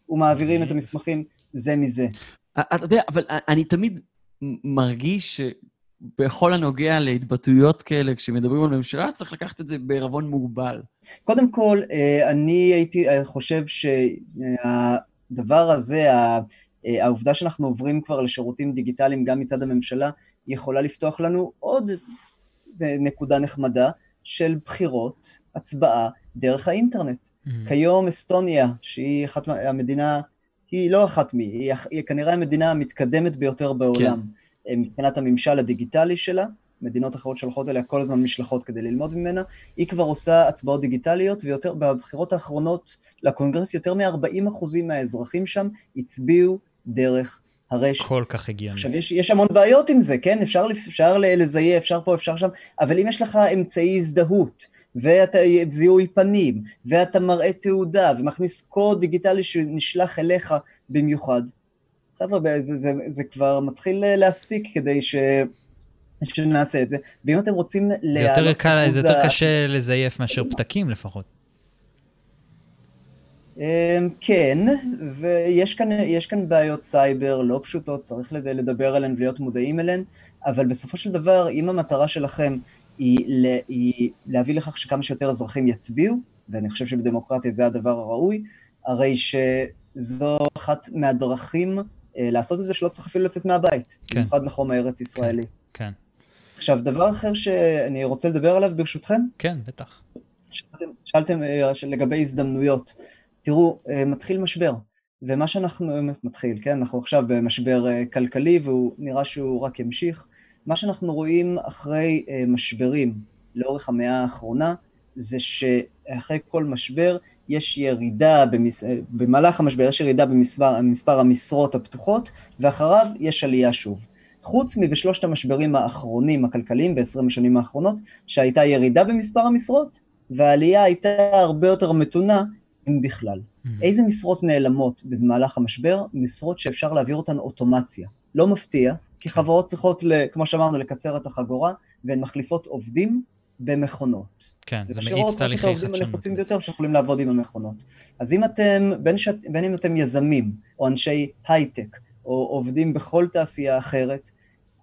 ומעבירים את המסמכים זה מזה. אתה יודע, אבל אני תמיד מרגיש בכל הנוגע להתבטאויות כאלה, כשמדברים על ממשלה, צריך לקחת את זה בערבון מוגבל. קודם כל, אה, אני הייתי אה, חושב שהדבר הזה, אה, העובדה שאנחנו עוברים כבר לשירותים דיגיטליים גם מצד הממשלה, יכולה לפתוח לנו עוד נקודה נחמדה של בחירות, הצבעה, דרך האינטרנט. Mm-hmm. כיום אסטוניה, שהיא אחת מהמדינה, היא לא אחת מי, היא, היא כנראה המדינה המתקדמת ביותר בעולם. כן. אה, מבחינת הממשל הדיגיטלי שלה, מדינות אחרות שולחות אליה כל הזמן משלחות כדי ללמוד ממנה, היא כבר עושה הצבעות דיגיטליות, ויותר, בבחירות האחרונות לקונגרס, יותר מ-40% מהאזרחים שם הצביעו דרך הרשת. כל כך הגיוני. עכשיו, יש, יש המון בעיות עם זה, כן? אפשר, אפשר לזייף, אפשר פה, אפשר שם, אבל אם יש לך אמצעי הזדהות, ואתה זיהוי פנים, ואתה מראה תעודה, ומכניס קוד דיגיטלי שנשלח אליך במיוחד, חבר'ה, זה, זה, זה כבר מתחיל להספיק כדי ש... שנעשה את זה, ואם אתם רוצים להעלות... זה יותר קשה לזייף מאשר פתקים לפחות. אמ, כן, ויש כאן, כאן בעיות סייבר לא פשוטות, צריך לדבר עליהן ולהיות מודעים אליהן, אבל בסופו של דבר, אם המטרה שלכם היא, היא להביא לכך שכמה שיותר אזרחים יצביעו, ואני חושב שבדמוקרטיה זה הדבר הראוי, הרי שזו אחת מהדרכים אה, לעשות את זה שלא צריך אפילו לצאת מהבית, כן. במיוחד לחום הארץ ישראלי. כן, כן. עכשיו, דבר אחר שאני רוצה לדבר עליו ברשותכם. כן, בטח. שאלתם, שאלתם אה, לגבי הזדמנויות. תראו, אה, מתחיל משבר, ומה שאנחנו, מתחיל, כן, אנחנו עכשיו במשבר כלכלי והוא נראה שהוא רק ימשיך. מה שאנחנו רואים אחרי משברים לאורך המאה האחרונה, זה שאחרי כל משבר יש ירידה, במס... במהלך המשבר יש ירידה במספר, במספר המשרות הפתוחות, ואחריו יש עלייה שוב. חוץ מבשלושת המשברים האחרונים הכלכליים ב-20 השנים האחרונות, שהייתה ירידה במספר המשרות, והעלייה הייתה הרבה יותר מתונה, אם בכלל. Mm-hmm. איזה משרות נעלמות במהלך המשבר? משרות שאפשר להעביר אותן אוטומציה. לא מפתיע, כי חברות צריכות, כמו שאמרנו, לקצר את החגורה, והן מחליפות עובדים במכונות. כן, זה מאיץ תהליכי חדשנות. את העובדים הנחוצים ביותר שיכולים לעבוד עם המכונות. אז אם אתם, בין, ש... בין אם אתם יזמים, או אנשי הייטק, או עובדים בכל תעשייה אחרת,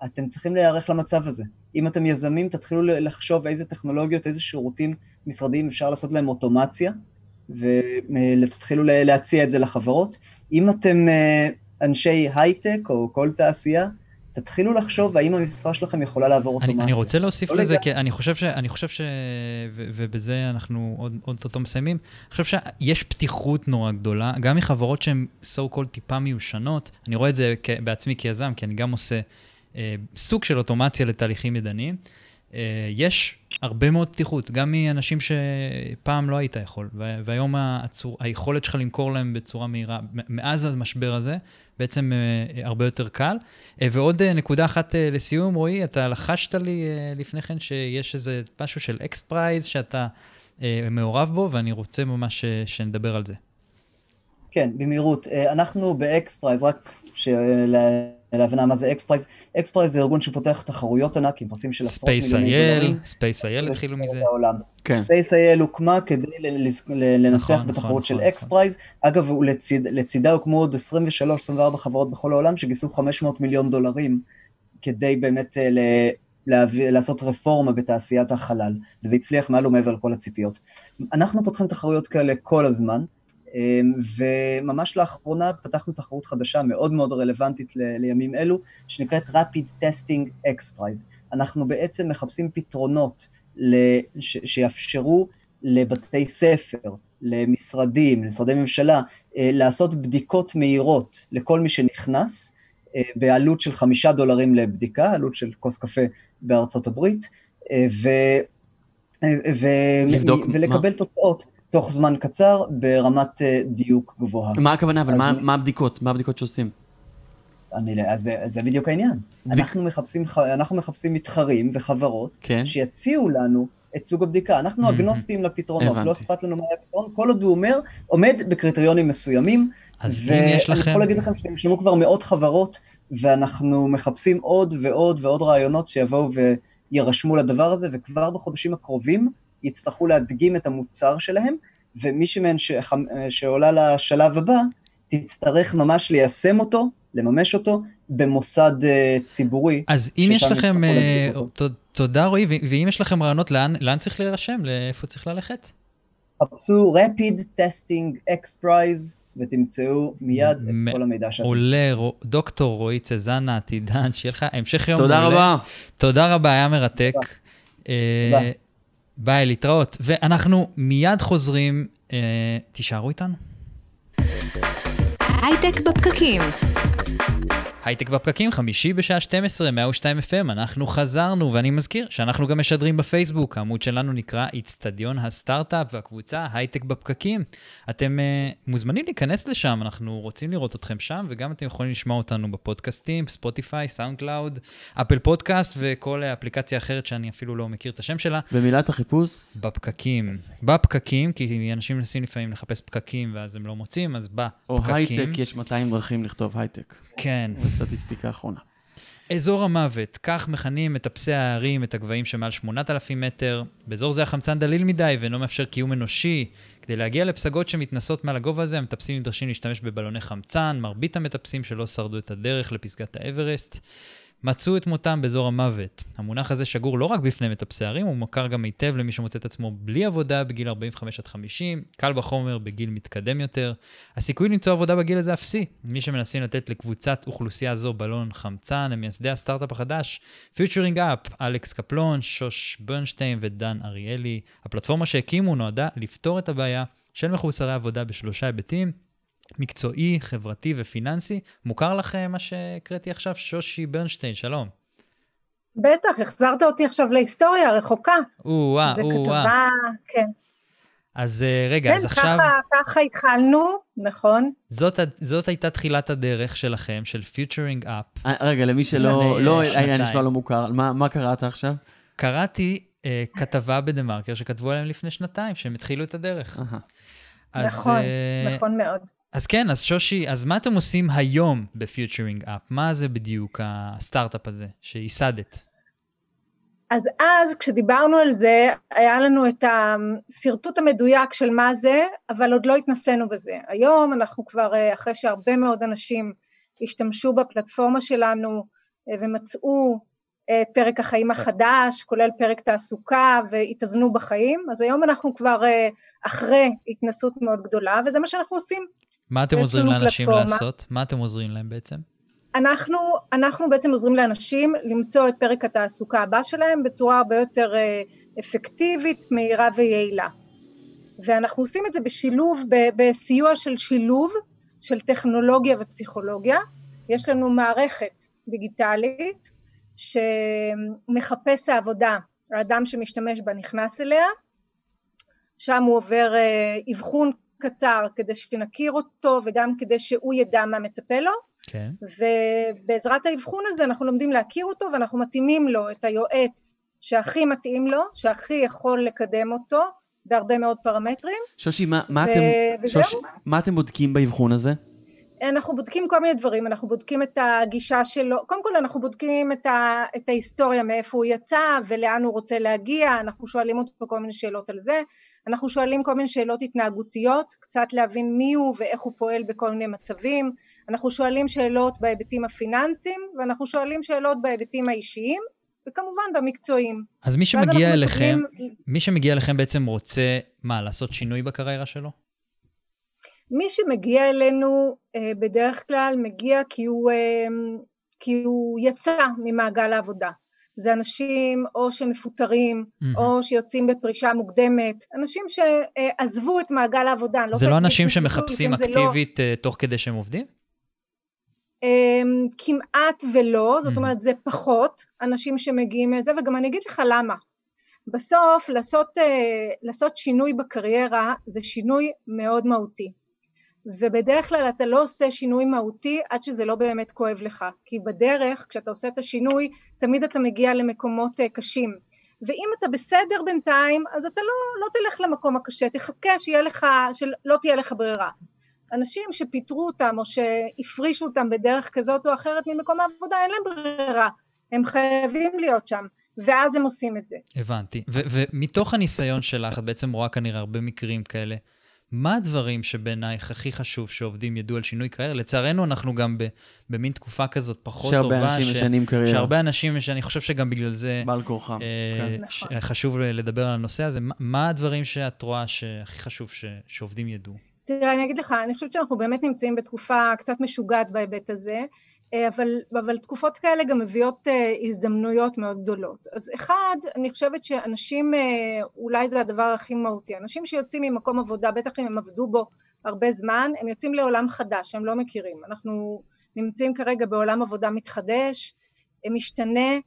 אתם צריכים להיערך למצב הזה. אם אתם יזמים, תתחילו לחשוב איזה טכנולוגיות, איזה שירותים משרדיים אפשר לעשות להם אוטומציה, ותתחילו להציע את זה לחברות. אם אתם אה, אנשי הייטק או כל תעשייה, תתחילו לחשוב האם המשרה שלכם יכולה לעבור אוטומציה. אני, רוצה להוסיף לא לזה, כי אני חושב ש... אני חושב ש... ו, ובזה אנחנו עוד אותו מסיימים. אני חושב שיש פתיחות נורא גדולה, גם מחברות שהן so called טיפה מיושנות. אני רואה את זה כ, בעצמי כיזם, כי אני גם עושה אה, סוג של אוטומציה לתהליכים ידניים. אה, יש הרבה מאוד פתיחות, גם מאנשים שפעם לא היית יכול, והיום הצור, היכולת שלך למכור להם בצורה מהירה, מאז המשבר הזה, בעצם אה, הרבה יותר קל. אה, ועוד נקודה אחת לסיום, רועי, אתה לחשת לי לפני כן שיש איזה משהו של XPRIZE שאתה מעורב בו, ואני רוצה ממש שנדבר על זה. כן, במהירות. אנחנו ב XPRIZE, רק להבנה מה זה XPRIZE. XPRIZE זה ארגון שפותח תחרויות ענק עם פרסים של עשרות מיליוני דולרים. SpaceIL התחילו מזה. SpaceIL הוקמה כדי לנצח נכון, בתחרות נכון, של נכון, XPRIZE. אגב, לצידה הוקמו עוד 23-24 חברות בכל העולם שגייסו 500 מיליון דולרים כדי באמת אה, להביא, לעשות רפורמה בתעשיית החלל, וזה הצליח מעל ומעבר לכל הציפיות. אנחנו פותחים תחרויות כאלה כל הזמן. אמ, וממש לאחרונה פתחנו תחרות חדשה מאוד מאוד רלוונטית ל- לימים אלו, שנקראת Rapid Testing X Prize. אנחנו בעצם מחפשים פתרונות ש- שיאפשרו לבתי ספר, למשרדים, למשרדי ממשלה, אה, לעשות בדיקות מהירות לכל מי שנכנס, אה, בעלות של חמישה דולרים לבדיקה, עלות של כוס קפה בארצות הברית, אה, ו... ו- לבדוק ולקבל מה? תוצאות תוך זמן קצר ברמת אה, דיוק גבוהה. מה הכוונה, אבל מה- מה הבדיקות? מה הבדיקות שעושים? אני, אז זה, זה בדיוק העניין. אנחנו מחפשים, אנחנו מחפשים מתחרים וחברות כן. שיציעו לנו את סוג הבדיקה. אנחנו Mhm. אגנוסטיים לפתרונות, הבנתי. לא אכפת לנו מה הפתרון, כל עוד הוא אומר, עומד בקריטריונים מסוימים. אז אם יש ואני לכם... יכול להגיד לכם שנרשמו כבר מאות חברות, ואנחנו מחפשים עוד ועוד ועוד רעיונות שיבואו ויירשמו לדבר הזה, וכבר בחודשים הקרובים יצטרכו להדגים את המוצר שלהם, ומישהי מהן שח- שעולה לשלב הבא, תצטרך ממש ליישם אותו, לממש אותו, במוסד אה, ציבורי. אז אם יש לכם... ת- תודה רועי, ואם יש לכם רעיונות לאן לאן צריך להירשם? לאיפה צריך ללכת? חפשו Rapid Testing X Prize, ותמצאו מיד את כל המידע שאתם עולה, רו- דוקטור רועי צזנה, עתידן, שיהיה לך המשך יום מעולה. תודה רבה. תודה רבה, היה מרתק. אה, תודה. ביי, להתראות. ואנחנו מיד חוזרים, אה, תישארו איתנו. הייטק בפקקים. הייטק בפקקים, חמישי בשעה 12, 102 FM, אנחנו חזרנו, ואני מזכיר שאנחנו גם משדרים בפייסבוק, העמוד שלנו נקרא איצטדיון הסטארט-אפ, והקבוצה הייטק בפקקים. אתם אה, מוזמנים להיכנס לשם, אנחנו רוצים לראות אתכם שם, וגם אתם יכולים לשמוע אותנו בפודקאסטים, ספוטיפיי, SoundCloud, אפל פודקאסט וכל אפליקציה אחרת שאני אפילו לא מכיר את השם שלה. ומילת החיפוש? בפקקים. בפקקים, כי אנשים מנסים לפעמים לחפש פקקים ואז הם לא מוצאים, אז או בפקקים. הייטק, יש 200 דרכים לכתוב הייטק. כן. זו סטטיסטיקה אחרונה. אזור המוות, כך מכנים מטפסי ההרים את הגבהים שמעל 8,000 מטר. באזור זה החמצן דליל מדי ואינו מאפשר קיום אנושי. כדי להגיע לפסגות שמתנסות מעל הגובה הזה, המטפסים נדרשים להשתמש בבלוני חמצן. מרבית המטפסים שלא שרדו את הדרך לפסגת האברסט. מצאו את מותם באזור המוות. המונח הזה שגור לא רק בפני מטפסי הרים, הוא מוכר גם היטב למי שמוצא את עצמו בלי עבודה בגיל 45 עד 50, קל וחומר בגיל מתקדם יותר. הסיכוי למצוא עבודה בגיל הזה אפסי. מי שמנסים לתת לקבוצת אוכלוסייה זו בלון חמצן הם מייסדי הסטארט-אפ החדש, פיוטרינג אפ, אלכס קפלון, שוש ברנשטיין ודן אריאלי. הפלטפורמה שהקימו נועדה לפתור את הבעיה של מחוסרי עבודה בשלושה היבטים, מקצועי, חברתי ופיננסי. מוכר לכם מה שהקראתי עכשיו? שושי ברנשטיין, שלום. בטח, החזרת אותי עכשיו להיסטוריה הרחוקה. או-אה, זה או-אה. כתבה, כן. אז אה, רגע, כן, אז עכשיו, ככה, ככה התחלנו, נכון. זאת, זאת הייתה תחילת הדרך שלכם, של פיוטרינג אפ. אה, רגע, למי שלא לפני, לא אה, היה נשמע. לא מוכר, מה מה קראת עכשיו? קראתי אה, כתבה בדה-מרקר שכתבו עליהם לפני שנתיים, שהם התחילו את הדרך. אז, נכון, אה, נכון מאוד. אז כן, אז שושי, אז מה אתם עושים היום בפיוטרינג אפ? מה זה בדיוק הסטארט-אפ הזה שייסדת? אז אז, כשדיברנו על זה, היה לנו את השרטוט המדויק של מה זה, אבל עוד לא התנסינו בזה. היום אנחנו כבר, אה, אחרי שהרבה מאוד אנשים השתמשו בפלטפורמה שלנו אה, ומצאו את פרק החיים החדש, כולל פרק תעסוקה, והתאזנו בחיים, אז היום אנחנו כבר אה, אחרי התנסות מאוד גדולה, וזה מה שאנחנו עושים. מה אתם עוזרים לאנשים פלטפורמה. לעשות? מה אתם עוזרים להם בעצם? אנחנו, אנחנו בעצם עוזרים לאנשים למצוא את פרק התעסוקה הבא שלהם בצורה הרבה יותר אה, אפקטיבית, מהירה ויעילה. ואנחנו עושים את זה בשילוב, בסיוע של שילוב של טכנולוגיה ופסיכולוגיה. יש לנו מערכת דיגיטלית שמחפש העבודה, האדם שמשתמש בה נכנס אליה, שם הוא עובר אה, אבחון קצר כדי שנכיר אותו וגם כדי שהוא ידע מה מצפה לו. כן. ובעזרת האבחון הזה אנחנו לומדים להכיר אותו ואנחנו מתאימים לו את היועץ שהכי מתאים לו, שהכי יכול לקדם אותו בהרבה מאוד פרמטרים. שושי, מה מה ו- אתם... וזהו. שוש, מה אתם בודקים באבחון הזה? אנחנו בודקים כל מיני דברים, אנחנו בודקים את הגישה שלו, קודם כל אנחנו בודקים את, ה, את ההיסטוריה מאיפה הוא יצא ולאן הוא רוצה להגיע, אנחנו שואלים אותו כל מיני שאלות על זה, אנחנו שואלים כל מיני שאלות התנהגותיות, קצת להבין מי הוא ואיך הוא פועל בכל מיני מצבים, אנחנו שואלים שאלות בהיבטים הפיננסיים ואנחנו שואלים שאלות בהיבטים האישיים וכמובן במקצועיים. אז מי שמגיע אליכם, מקבלים- מי שמגיע אליכם בעצם רוצה, מה, לעשות שינוי בקריירה שלו? מי שמגיע אלינו אה, בדרך כלל מגיע כי הוא, אה, כי הוא יצא ממעגל העבודה. זה אנשים או שמפוטרים, מהמם. או שיוצאים בפרישה מוקדמת, אנשים שעזבו את מעגל העבודה. אני זה לא יודעת אנשים שמחפשים לא- אקטיבית אה, תוך כדי שהם עובדים? אמ, כמעט ולא, זאת Mhm. אומרת זה פחות אנשים שמגיעים מזה, וגם אני אגיד לך למה. בסוף לעשות, לעשות שינוי בקריירה זה שינוי מאוד מהותי. ובדרך כלל אתה לא עושה שינוי מהותי עד שזה לא באמת כואב לך, כי בדרך כשאתה עושה את השינוי תמיד אתה מגיע למקומות אה, קשים. ואם אתה בסדר בינתיים אז אתה לא, לא תלך למקום הקשה, תחכה שיהיה לך, שלא תהיה לך ברירה. אנשים שפיטרו אותם או שהפרישו אותם בדרך כזאת או אחרת ממקום העבודה אין להם ברירה, הם חייבים להיות שם. ואז הם עושים את זה. הבנתי. ומתוך הניסיון שלך, את בעצם רואה כנראה הרבה מקרים כאלה. מה הדברים שבעינייך הכי חשוב שעובדים ידעו על שינוי קריירה? לצערנו, אנחנו גם במין תקופה כזאת פחות שהרבה טובה. שהרבה אנשים משנים קריירה. שהרבה אנשים, שאני חושב שגם בגלל זה... בעל כורחם. אה, כן. נכון. חשוב לדבר על הנושא הזה. מה, מה הדברים שאת רואה שהכי חשוב ש, שעובדים ידעו? תראה, אני אגיד לך, אני חושבת שאנחנו באמת נמצאים בתקופה קצת משוגעת בהיבט הזה. אה, אבל, אבל תקופות כאלה גם מביאות אה, הזדמנויות מאוד גדולות. אז אחד, אני חושבת שאנשים, אה, אולי זה הדבר הכי מהותי, אנשים שיוצאים ממקום עבודה, בטח אם הם עבדו בו הרבה זמן, הם יוצאים לעולם חדש, הם לא מכירים. אנחנו נמצאים כרגע בעולם עבודה מתחדש, משתנה,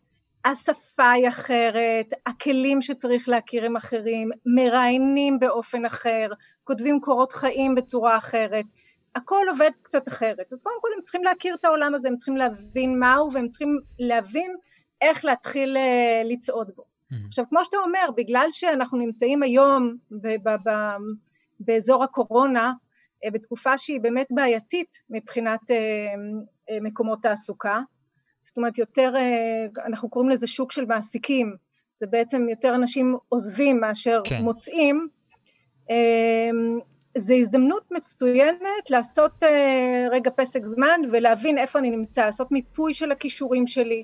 השפה היא אחרת, הכלים שצריך להכיר הם אחרים, מראיינים באופן אחר, כותבים קורות חיים בצורה אחרת. הכל עובד קצת אחרת. אז קודם כל הם צריכים להכיר את העולם הזה, הם צריכים להבין מהו והם צריכים להבין איך להתחיל uh, לצעוד בו. Mm-hmm. עכשיו כמו שאתה אומר, בגלל שאנחנו נמצאים היום ב- ב- ב- באזור הקורונה, uh, בתקופה שהיא באמת בעייתית מבחינת uh, מקומות תעסוקה, זאת אומרת יותר, אנחנו קוראים לזה שוק של מעסיקים, זה בעצם יותר אנשים עוזבים מאשר כן. מוצאים, זה הזדמנות מצוינת לעשות אה, רגע פסק זמן ולהבין איפה אני נמצא, לעשות מיפוי של הכישורים שלי,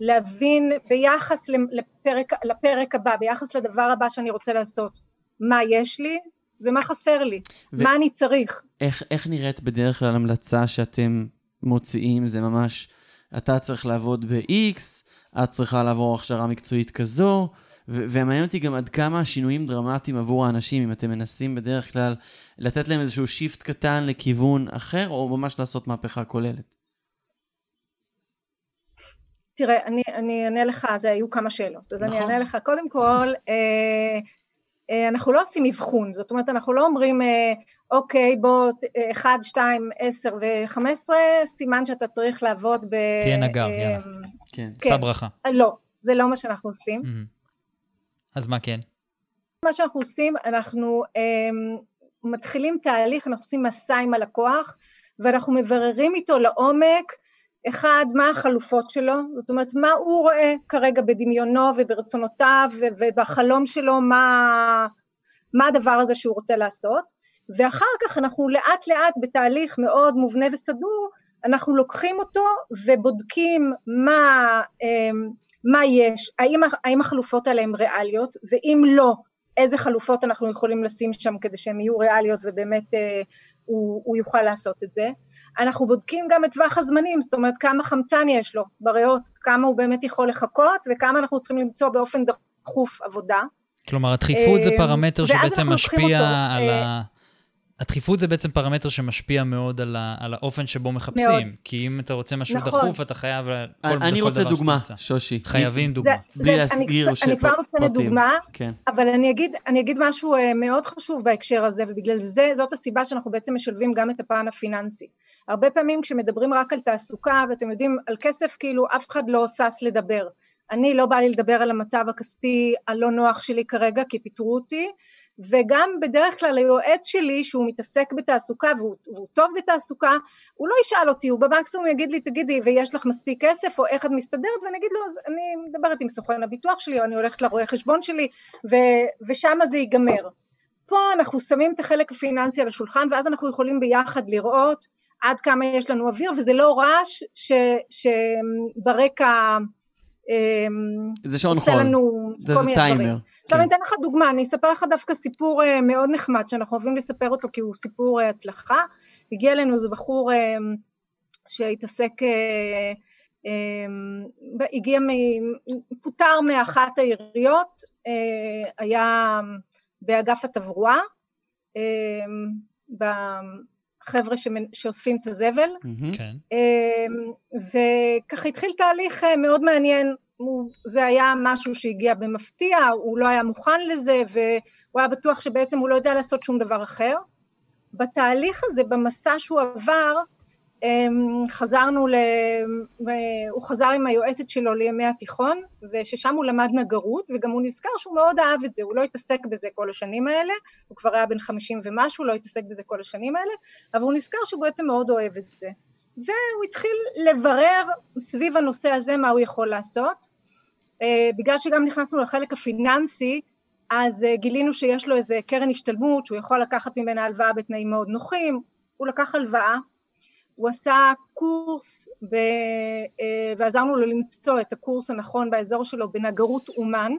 להבין ביחס לפרק, לפרק הבא, ביחס לדבר הבא שאני רוצה לעשות, מה יש לי ומה חסר לי, ו- מה אני צריך. איך, איך נראית בדרך כלל המלצה שאתם מוציאים? זה ממש, אתה צריך לעבוד ב-X, את צריכה לעבור הכשרה מקצועית כזו, ומעניין אותי גם עד כמה השינויים דרמטיים עבור האנשים, אם אתם מנסים בדרך כלל לתת להם איזשהו שיפט קטן לכיוון אחר, או ממש לעשות מהפכה כוללת. תראה, אני, אני אענה לך, זה היו כמה שאלות, אז נכון. אני אענה לך. קודם כל, אה, אה, אנחנו לא עושים אבחון, זאת אומרת, אנחנו לא אומרים, אה, אוקיי, בוא, 1, 2, 10 ו-15, סימן שאתה צריך לעבוד ב... תהיה נגר, אה, יאללה. כן. כן. שא ברכה. לא, זה לא מה שאנחנו עושים. Mm-hmm. אז מה כן? מה שאנחנו עושים, אנחנו um, מתחילים תהליך, אנחנו עושים מסע עם הלקוח, ואנחנו מבררים איתו לעומק, אחד, מה החלופות שלו, זאת אומרת, מה הוא רואה כרגע בדמיונו וברצונותיו ובחלום שלו, מה, מה הדבר הזה שהוא רוצה לעשות, ואחר כך אנחנו לאט לאט בתהליך מאוד מובנה וסדור, אנחנו לוקחים אותו ובודקים מה, אמ, מה יש, האם, האם החלופות האלה הן ריאליות, ואם לא, איזה חלופות אנחנו יכולים לשים שם כדי שהן יהיו ריאליות ובאמת אה, הוא, הוא יוכל לעשות את זה. אנחנו בודקים גם את טווח הזמנים, זאת אומרת כמה חמצן יש לו בריאות, כמה הוא באמת יכול לחכות וכמה אנחנו צריכים למצוא באופן דחוף עבודה. כלומר, הדחיפות זה אה, פרמטר שבעצם משפיע על אה, ה... הדחיפות זה בעצם פרמטר שמשפיע מאוד על, ה, על האופן שבו מחפשים. מאוד. כי אם אתה רוצה משהו נכון. דחוף, אתה חייב כל, אני רוצה דוגמה, שושי. חייבים דוגמה. זה, בלי להסגיר ש... אני כבר נותנת דוגמה, כן. אבל אני אגיד, אני אגיד משהו אה, מאוד חשוב בהקשר הזה, ובגלל זה, זאת הסיבה שאנחנו בעצם משלבים גם את הפן הפיננסי. הרבה פעמים כשמדברים רק על תעסוקה, ואתם יודעים, על כסף כאילו אף אחד לא שש לדבר. אני לא בא לי לדבר על המצב הכספי הלא נוח שלי כרגע, כי פיטרו אותי, וגם בדרך כלל היועץ שלי שהוא מתעסק בתעסוקה והוא, והוא טוב בתעסוקה הוא לא ישאל אותי, הוא במקסימום יגיד לי תגידי ויש לך מספיק כסף או איך את מסתדרת ואני אגיד לו אז אני מדברת עם סוכן הביטוח שלי או אני הולכת לרואה חשבון שלי ו, ושם זה ייגמר. פה אנחנו שמים את החלק הפיננסי על השולחן ואז אנחנו יכולים ביחד לראות עד כמה יש לנו אוויר וזה לא רעש שברקע אמ, זה שעון חול, זה טיימר. עכשיו אני אתן לך דוגמה, אני אספר לך דווקא סיפור אה, מאוד נחמד שאנחנו אוהבים לספר אותו כי הוא סיפור אה, הצלחה. הגיע אלינו איזה בחור אה, שהתעסק, הגיע, פוטר מאחת העיריות, היה באגף התברואה, חבר'ה שאוספים את הזבל. כן. וככה התחיל תהליך מאוד מעניין זה היה משהו שהגיע במפתיע, הוא לא היה מוכן לזה, והוא היה בטוח שבעצם הוא לא יודע לעשות שום דבר אחר. בתהליך הזה, במסע שהוא עבר, אמ, חזרנו, ל... הוא חזר עם היועצת שלו לימי התיכון, וששם הוא למד נגרות, וגם הוא נזכר שהוא מאוד אהב את זה, הוא לא התעסק בזה כל השנים האלה, הוא כבר היה בן חמישים ומשהו, לא התעסק בזה כל השנים האלה, אבל הוא נזכר שהוא בעצם מאוד אוהב את זה. והוא התחיל לברר סביב הנושא הזה מה הוא יכול לעשות. אה, בגלל שגם נכנסנו לחלק הפיננסי, אז אה, גילינו שיש לו איזה קרן השתלמות שהוא יכול לקחת ממנה הלוואה בתנאים מאוד נוחים, הוא לקח הלוואה, הוא עשה קורס ב... אה, ועזרנו לו למצוא את הקורס הנכון באזור שלו בנגרות אומן,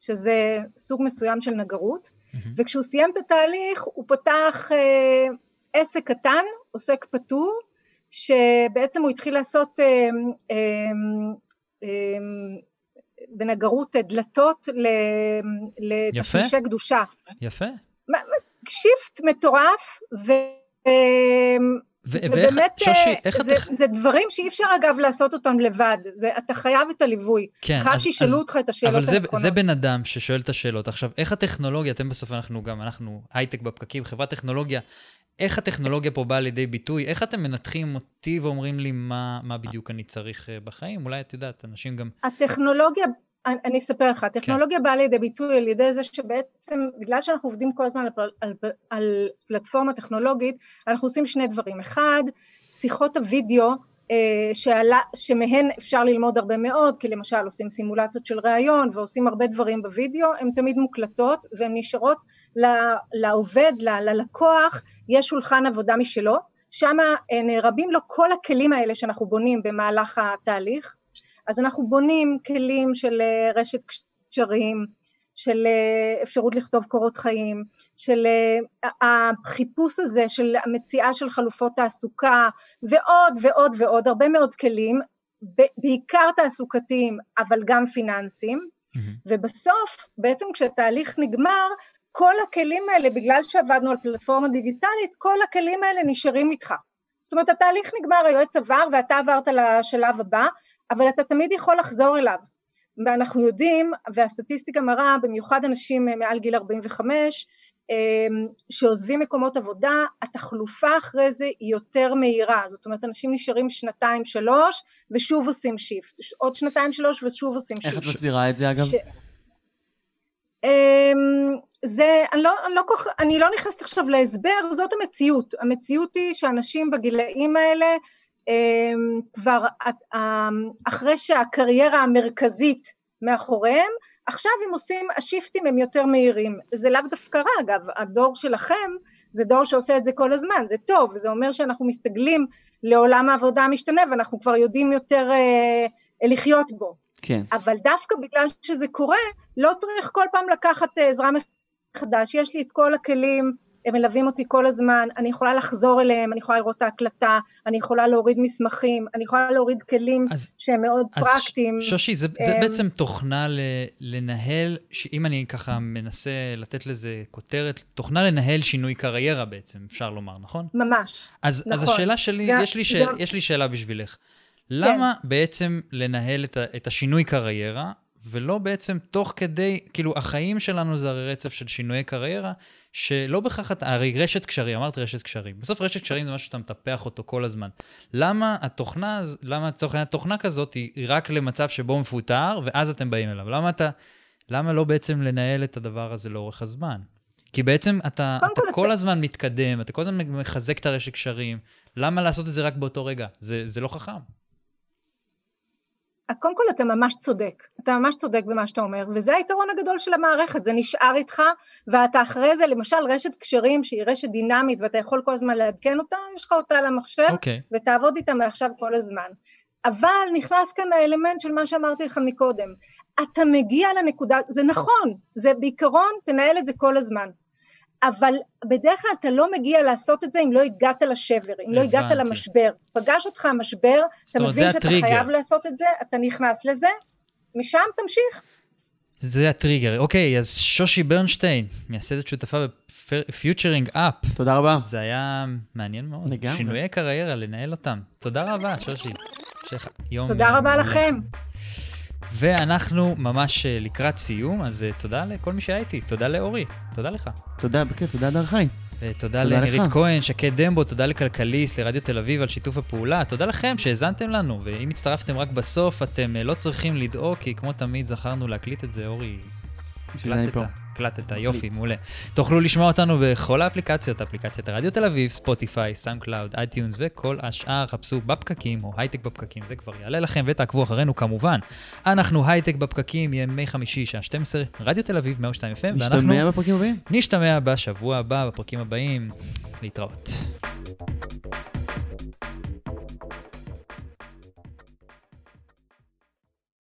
שזה סוג מסוים של נגרות, mm-hmm. וכשהוא סיים את התהליך הוא פתח אה, עסק קטן, עוסק פטור, שבעצם הוא התחיל לעשות אה, אה, אה, בנגרות דלתות לתשמישי קדושה. יפה. shift מטורף, ו... ואיך, שושי, איך את... זה, זה דברים שאי אפשר אגב לעשות אותם לבד, זה, אתה חייב את הליווי. כן, חייב שישאלו אותך את השאלות הנכונות. אבל זה, זה בן אדם ששואל את השאלות. עכשיו, איך הטכנולוגיה, אתם בסוף אנחנו גם, אנחנו הייטק בפקקים, חברת טכנולוגיה, איך הטכנולוגיה פה באה לידי ביטוי? איך אתם מנתחים אותי ואומרים לי מה, מה בדיוק אני צריך אה, בחיים? אולי את יודעת, אנשים גם... הטכנולוגיה אני אספר לך, הטכנולוגיה כן. באה לידי ביטוי על ידי זה שבעצם, בגלל שאנחנו עובדים כל הזמן על, על, על פלטפורמה טכנולוגית, אנחנו עושים שני דברים. אחד, שיחות הוידאו, אה, שעלה, שמהן אפשר ללמוד הרבה מאוד, כי למשל עושים סימולציות של ראיון ועושים הרבה דברים בוידאו, הן תמיד מוקלטות והן נשארות לעובד, ללקוח, יש שולחן עבודה משלו, שם אה, נערבים לו כל הכלים האלה שאנחנו בונים במהלך התהליך, אז אנחנו בונים כלים של אה, רשת קשרים, של אה, אפשרות לכתוב קורות חיים, של אה, החיפוש הזה של המציאה של חלופות תעסוקה ועוד ועוד ועוד, הרבה מאוד כלים, בעיקר תעסוקתיים אבל גם פיננסיים, mm-hmm. ובסוף בעצם כשהתהליך נגמר כל הכלים האלה, בגלל שעבדנו על פלטפורמה דיגיטלית, כל הכלים האלה נשארים איתך. זאת אומרת התהליך נגמר, היועץ עבר ואתה עברת לשלב הבא, אבל אתה תמיד יכול לחזור אליו. ואנחנו יודעים, והסטטיסטיקה מראה, במיוחד אנשים מעל גיל 45, אמ, שעוזבים מקומות עבודה, התחלופה אחרי זה היא יותר מהירה, זאת אומרת אנשים נשארים שנתיים שלוש ושוב עושים shift, עוד שנתיים שלוש ושוב עושים shift. איך את מסבירה את זה אגב? ש... אמ, זה, אני לא, אני, לא כל, אני לא נכנסת עכשיו להסבר, זאת המציאות, המציאות היא שאנשים בגילאים האלה כבר אמ, אחרי שהקריירה המרכזית מאחוריהם, עכשיו הם עושים, השיפטים הם יותר מהירים. זה לאו דווקא רע, אגב, הדור שלכם זה דור שעושה את זה כל הזמן, זה טוב, זה אומר שאנחנו מסתגלים לעולם העבודה המשתנה ואנחנו כבר יודעים יותר אה, לחיות בו. כן. אבל דווקא בגלל שזה קורה, לא צריך כל פעם לקחת אה, עזרה מחדש, יש לי את כל הכלים, הם מלווים אותי כל הזמן, אני יכולה לחזור אליהם, אני יכולה לראות את ההקלטה, אני יכולה להוריד מסמכים, אני יכולה להוריד כלים אז, שהם מאוד אז פרקטיים. אז שושי, זה, זה בעצם תוכנה ל, לנהל, אם אני ככה מנסה לתת לזה כותרת, תוכנה לנהל שינוי קריירה בעצם, אפשר לומר, נכון? ממש, אז, נכון. אז השאלה שלי, גם, יש, לי שאל, גם... יש לי שאלה בשבילך. למה כן. בעצם לנהל את, ה, את השינוי קריירה, ולא בעצם תוך כדי, כאילו, החיים שלנו זה הרי רצף של שינויי קריירה, שלא בהכרח, הרי רשת קשרים, אמרת רשת קשרים. בסוף רשת קשרים זה משהו שאתה מטפח אותו כל הזמן. למה התוכנה, למה לצורך העניין תוכנה כזאת היא רק למצב שבו מפוטר, ואז אתם באים אליו? למה אתה, למה לא בעצם לנהל את הדבר הזה לאורך הזמן? כי בעצם אתה, אתה כל הזמן מתקדם, אתה כל הזמן מחזק את הרשת קשרים. למה לעשות את זה רק באותו רגע? זה, זה לא חכם. קודם כל אתה ממש צודק, אתה ממש צודק במה שאתה אומר, וזה היתרון הגדול של המערכת, זה נשאר איתך, ואתה אחרי זה, למשל רשת קשרים שהיא רשת דינמית ואתה יכול כל הזמן לעדכן אותה, יש לך אותה על המחשב, okay. אוקיי. ותעבוד איתה מעכשיו כל הזמן. אבל נכנס כאן האלמנט של מה שאמרתי לך מקודם, אתה מגיע לנקודה, זה נכון, זה בעיקרון תנהל את זה כל הזמן, אבל בדרך כלל אתה לא מגיע לעשות את זה אם לא הגעת לשבר, אם לא הגעת למשבר. פגש אותך המשבר, אתה מבין שאתה הטריגר. חייב לעשות את זה, אתה נכנס לזה, משם תמשיך. זה הטריגר. אוקיי, אז שושי ברנשטיין, מייסדת שותפה בפיוטרינג אפ. תודה רבה. זה היה מעניין מאוד. לגמרי. שינויי קריירה, לנהל אותם. תודה רבה, שושי. יום... תודה רבה לכם. ואנחנו ממש אה, לקראת סיום, אז אה, תודה לכל מי שהיה איתי. תודה לאורי, תודה לך. תודה, בכיף, תודה דר חי. ותודה לנירית כהן, שקד דמבו, תודה לכלכליסט, לרדיו תל אביב על שיתוף הפעולה. תודה לכם שהאזנתם לנו, ואם הצטרפתם רק בסוף, אתם לא צריכים לדאוג, כי כמו תמיד זכרנו להקליט את זה, אורי. הקלטת. הקלטת, יופי, מעולה. תוכלו לשמוע אותנו בכל האפליקציות, אפליקציית הרדיו תל אביב, ספוטיפיי, SoundCloud, iTunes וכל השאר, חפשו בפקקים או הייטק בפקקים, זה כבר יעלה לכם, ותעקבו אחרינו כמובן. אנחנו הייטק בפקקים, ימי חמישי, שעה 12, רדיו תל אביב, 102 FM, ואנחנו... נשתמע בפרקים הבאים? נשתמע בשבוע הבא, בפרקים הבאים. להתראות.